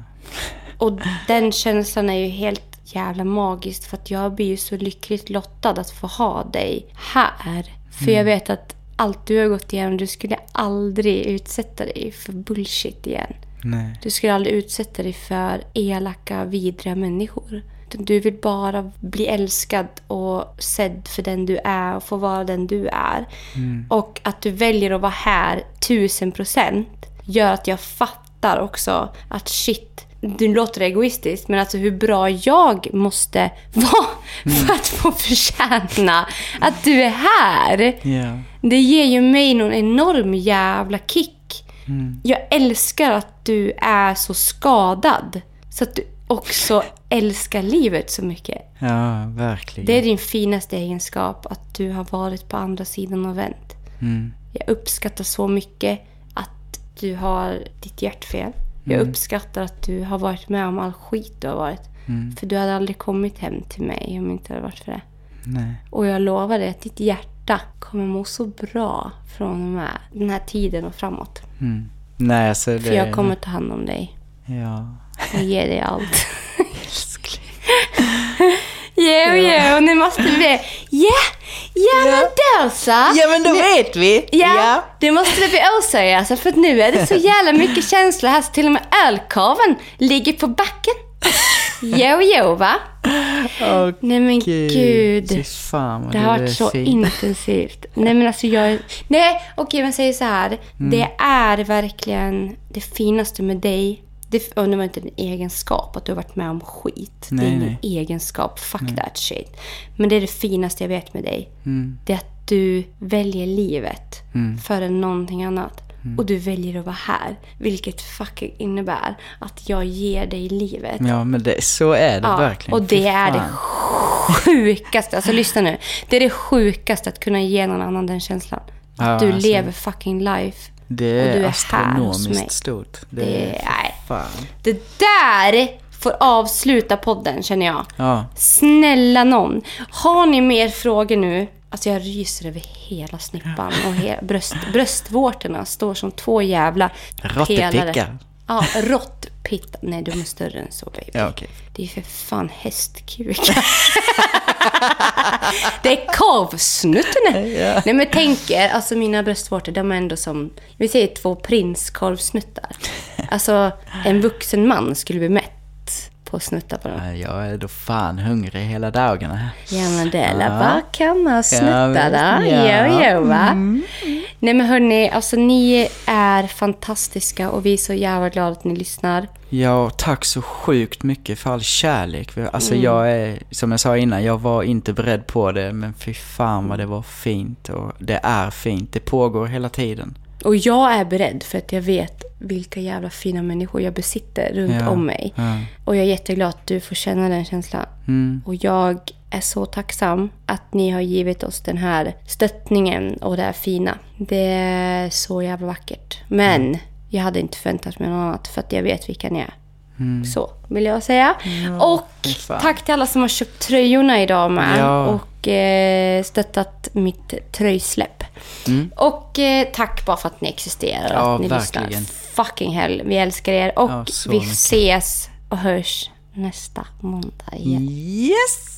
Och den känslan är ju helt jävla magisk för att jag blir ju så lyckligt lottad att få ha dig här. För jag vet att allt du har gått igenom, du skulle aldrig utsätta dig för bullshit igen. Nej. Du skulle aldrig utsätta dig för elaka, vidriga människor. Du vill bara bli älskad och sedd för den du är och få vara den du är. Och att du väljer att vara här tusen procent gör att jag fattar också att shit, det låter egoistiskt, men alltså hur bra jag måste vara för att få förtjäna att du är här. Ja. Det ger ju mig någon enorm jävla kick. Jag älskar att du är så skadad. Så att du också älskar livet så mycket. Ja, verkligen. Det är din finaste egenskap, att du har varit på andra sidan och vänt. Mm. Jag uppskattar så mycket att du har ditt hjärtfel. Jag uppskattar att du har varit med om all skit du har varit. För du hade aldrig kommit hem till mig om det inte hade varit för det. Nej. Och jag lovar dig att ditt hjärta kommer må så bra från den här tiden och framåt. Mm. Nej, alltså det... För jag kommer ta hand om dig Ja. och ge dig allt. Jo, jo, nu måste vi... Ja, ja, men då så. Ja, men då vet vi. Ja, det måste det bli alltså, för att nu är det så jävla mycket känslor här så till och med ölkorven ligger på backen. Jo, jo, va? Åh, Nej men gud. Fy fan Det har varit så fin. intensivt. Nej men alltså jag... Nej okej men säg så här. Mm. Det är verkligen det finaste med dig. Det, och det var inte en egenskap att du har varit med om skit. det Nej, är ingen nej. egenskap. Fuck that shit. Men det är det finaste jag vet med dig. Mm. Det är att du väljer livet före någonting annat. Mm. Och du väljer att vara här. Vilket fucking innebär att jag ger dig livet. Ja, men det, så är det Ja, verkligen. och det är det sjukaste. Alltså lyssna nu. Det är det sjukaste att kunna ge någon annan den känslan. Att Ja, du alltså. lever fucking life. Det och är, du är här hos mig. astronomiskt stort. Det, Det- är... Fan. Det där får avsluta podden känner jag. Ja. Snälla någon. Har ni mer frågor nu? Alltså jag ryser över hela snippan och he- bröst, bröstvårtorna står som två jävla pelare. Ja, råttpitta. Nej, de är större än så baby. Ja, okej. Det är för fan hästkukar. det är korvsnuttarna. Ja. Nej men tänk er, alltså mina bröstvårtor, de är ändå som, vi säger två prinskorvsnuttar. Alltså en vuxen man skulle bli mätt på att snutta på dem. Ja, Jag är då fan hungrig hela dagarna. Ja men det är Ja. bara kamma och snutta Ja, då. ja. Jo, jo va. Nej men hörni, alltså ni är fantastiska och vi är så jävla glada att ni lyssnar. Ja, tack så sjukt mycket för all kärlek. Alltså Mm. jag är, som jag sa innan, jag var inte beredd på det. Men fy fan vad det var fint. Och det är fint. Det pågår hela tiden. Och jag är beredd för att jag vet vilka jävla fina människor jag besitter runt Ja, om mig. ja. Och jag är jätteglad att du får känna den känslan. Mm. Och jag är så tacksam att ni har givit oss den här stöttningen och det här fina. Det är så jävla vackert. Men jag hade inte förväntat mig något annat för att jag vet vilka ni är. Så vill jag säga. och fy fan. tack till alla som har köpt tröjorna idag med. Ja. Och eh, stöttat mitt tröjsläpp. Och eh, tack bara för att ni existerar och Mm. Ja, att ni verkligen. lyssnar. Fucking hell, vi älskar er. Och Ja, vi mycket. ses och hörs nästa måndag igen. Yes!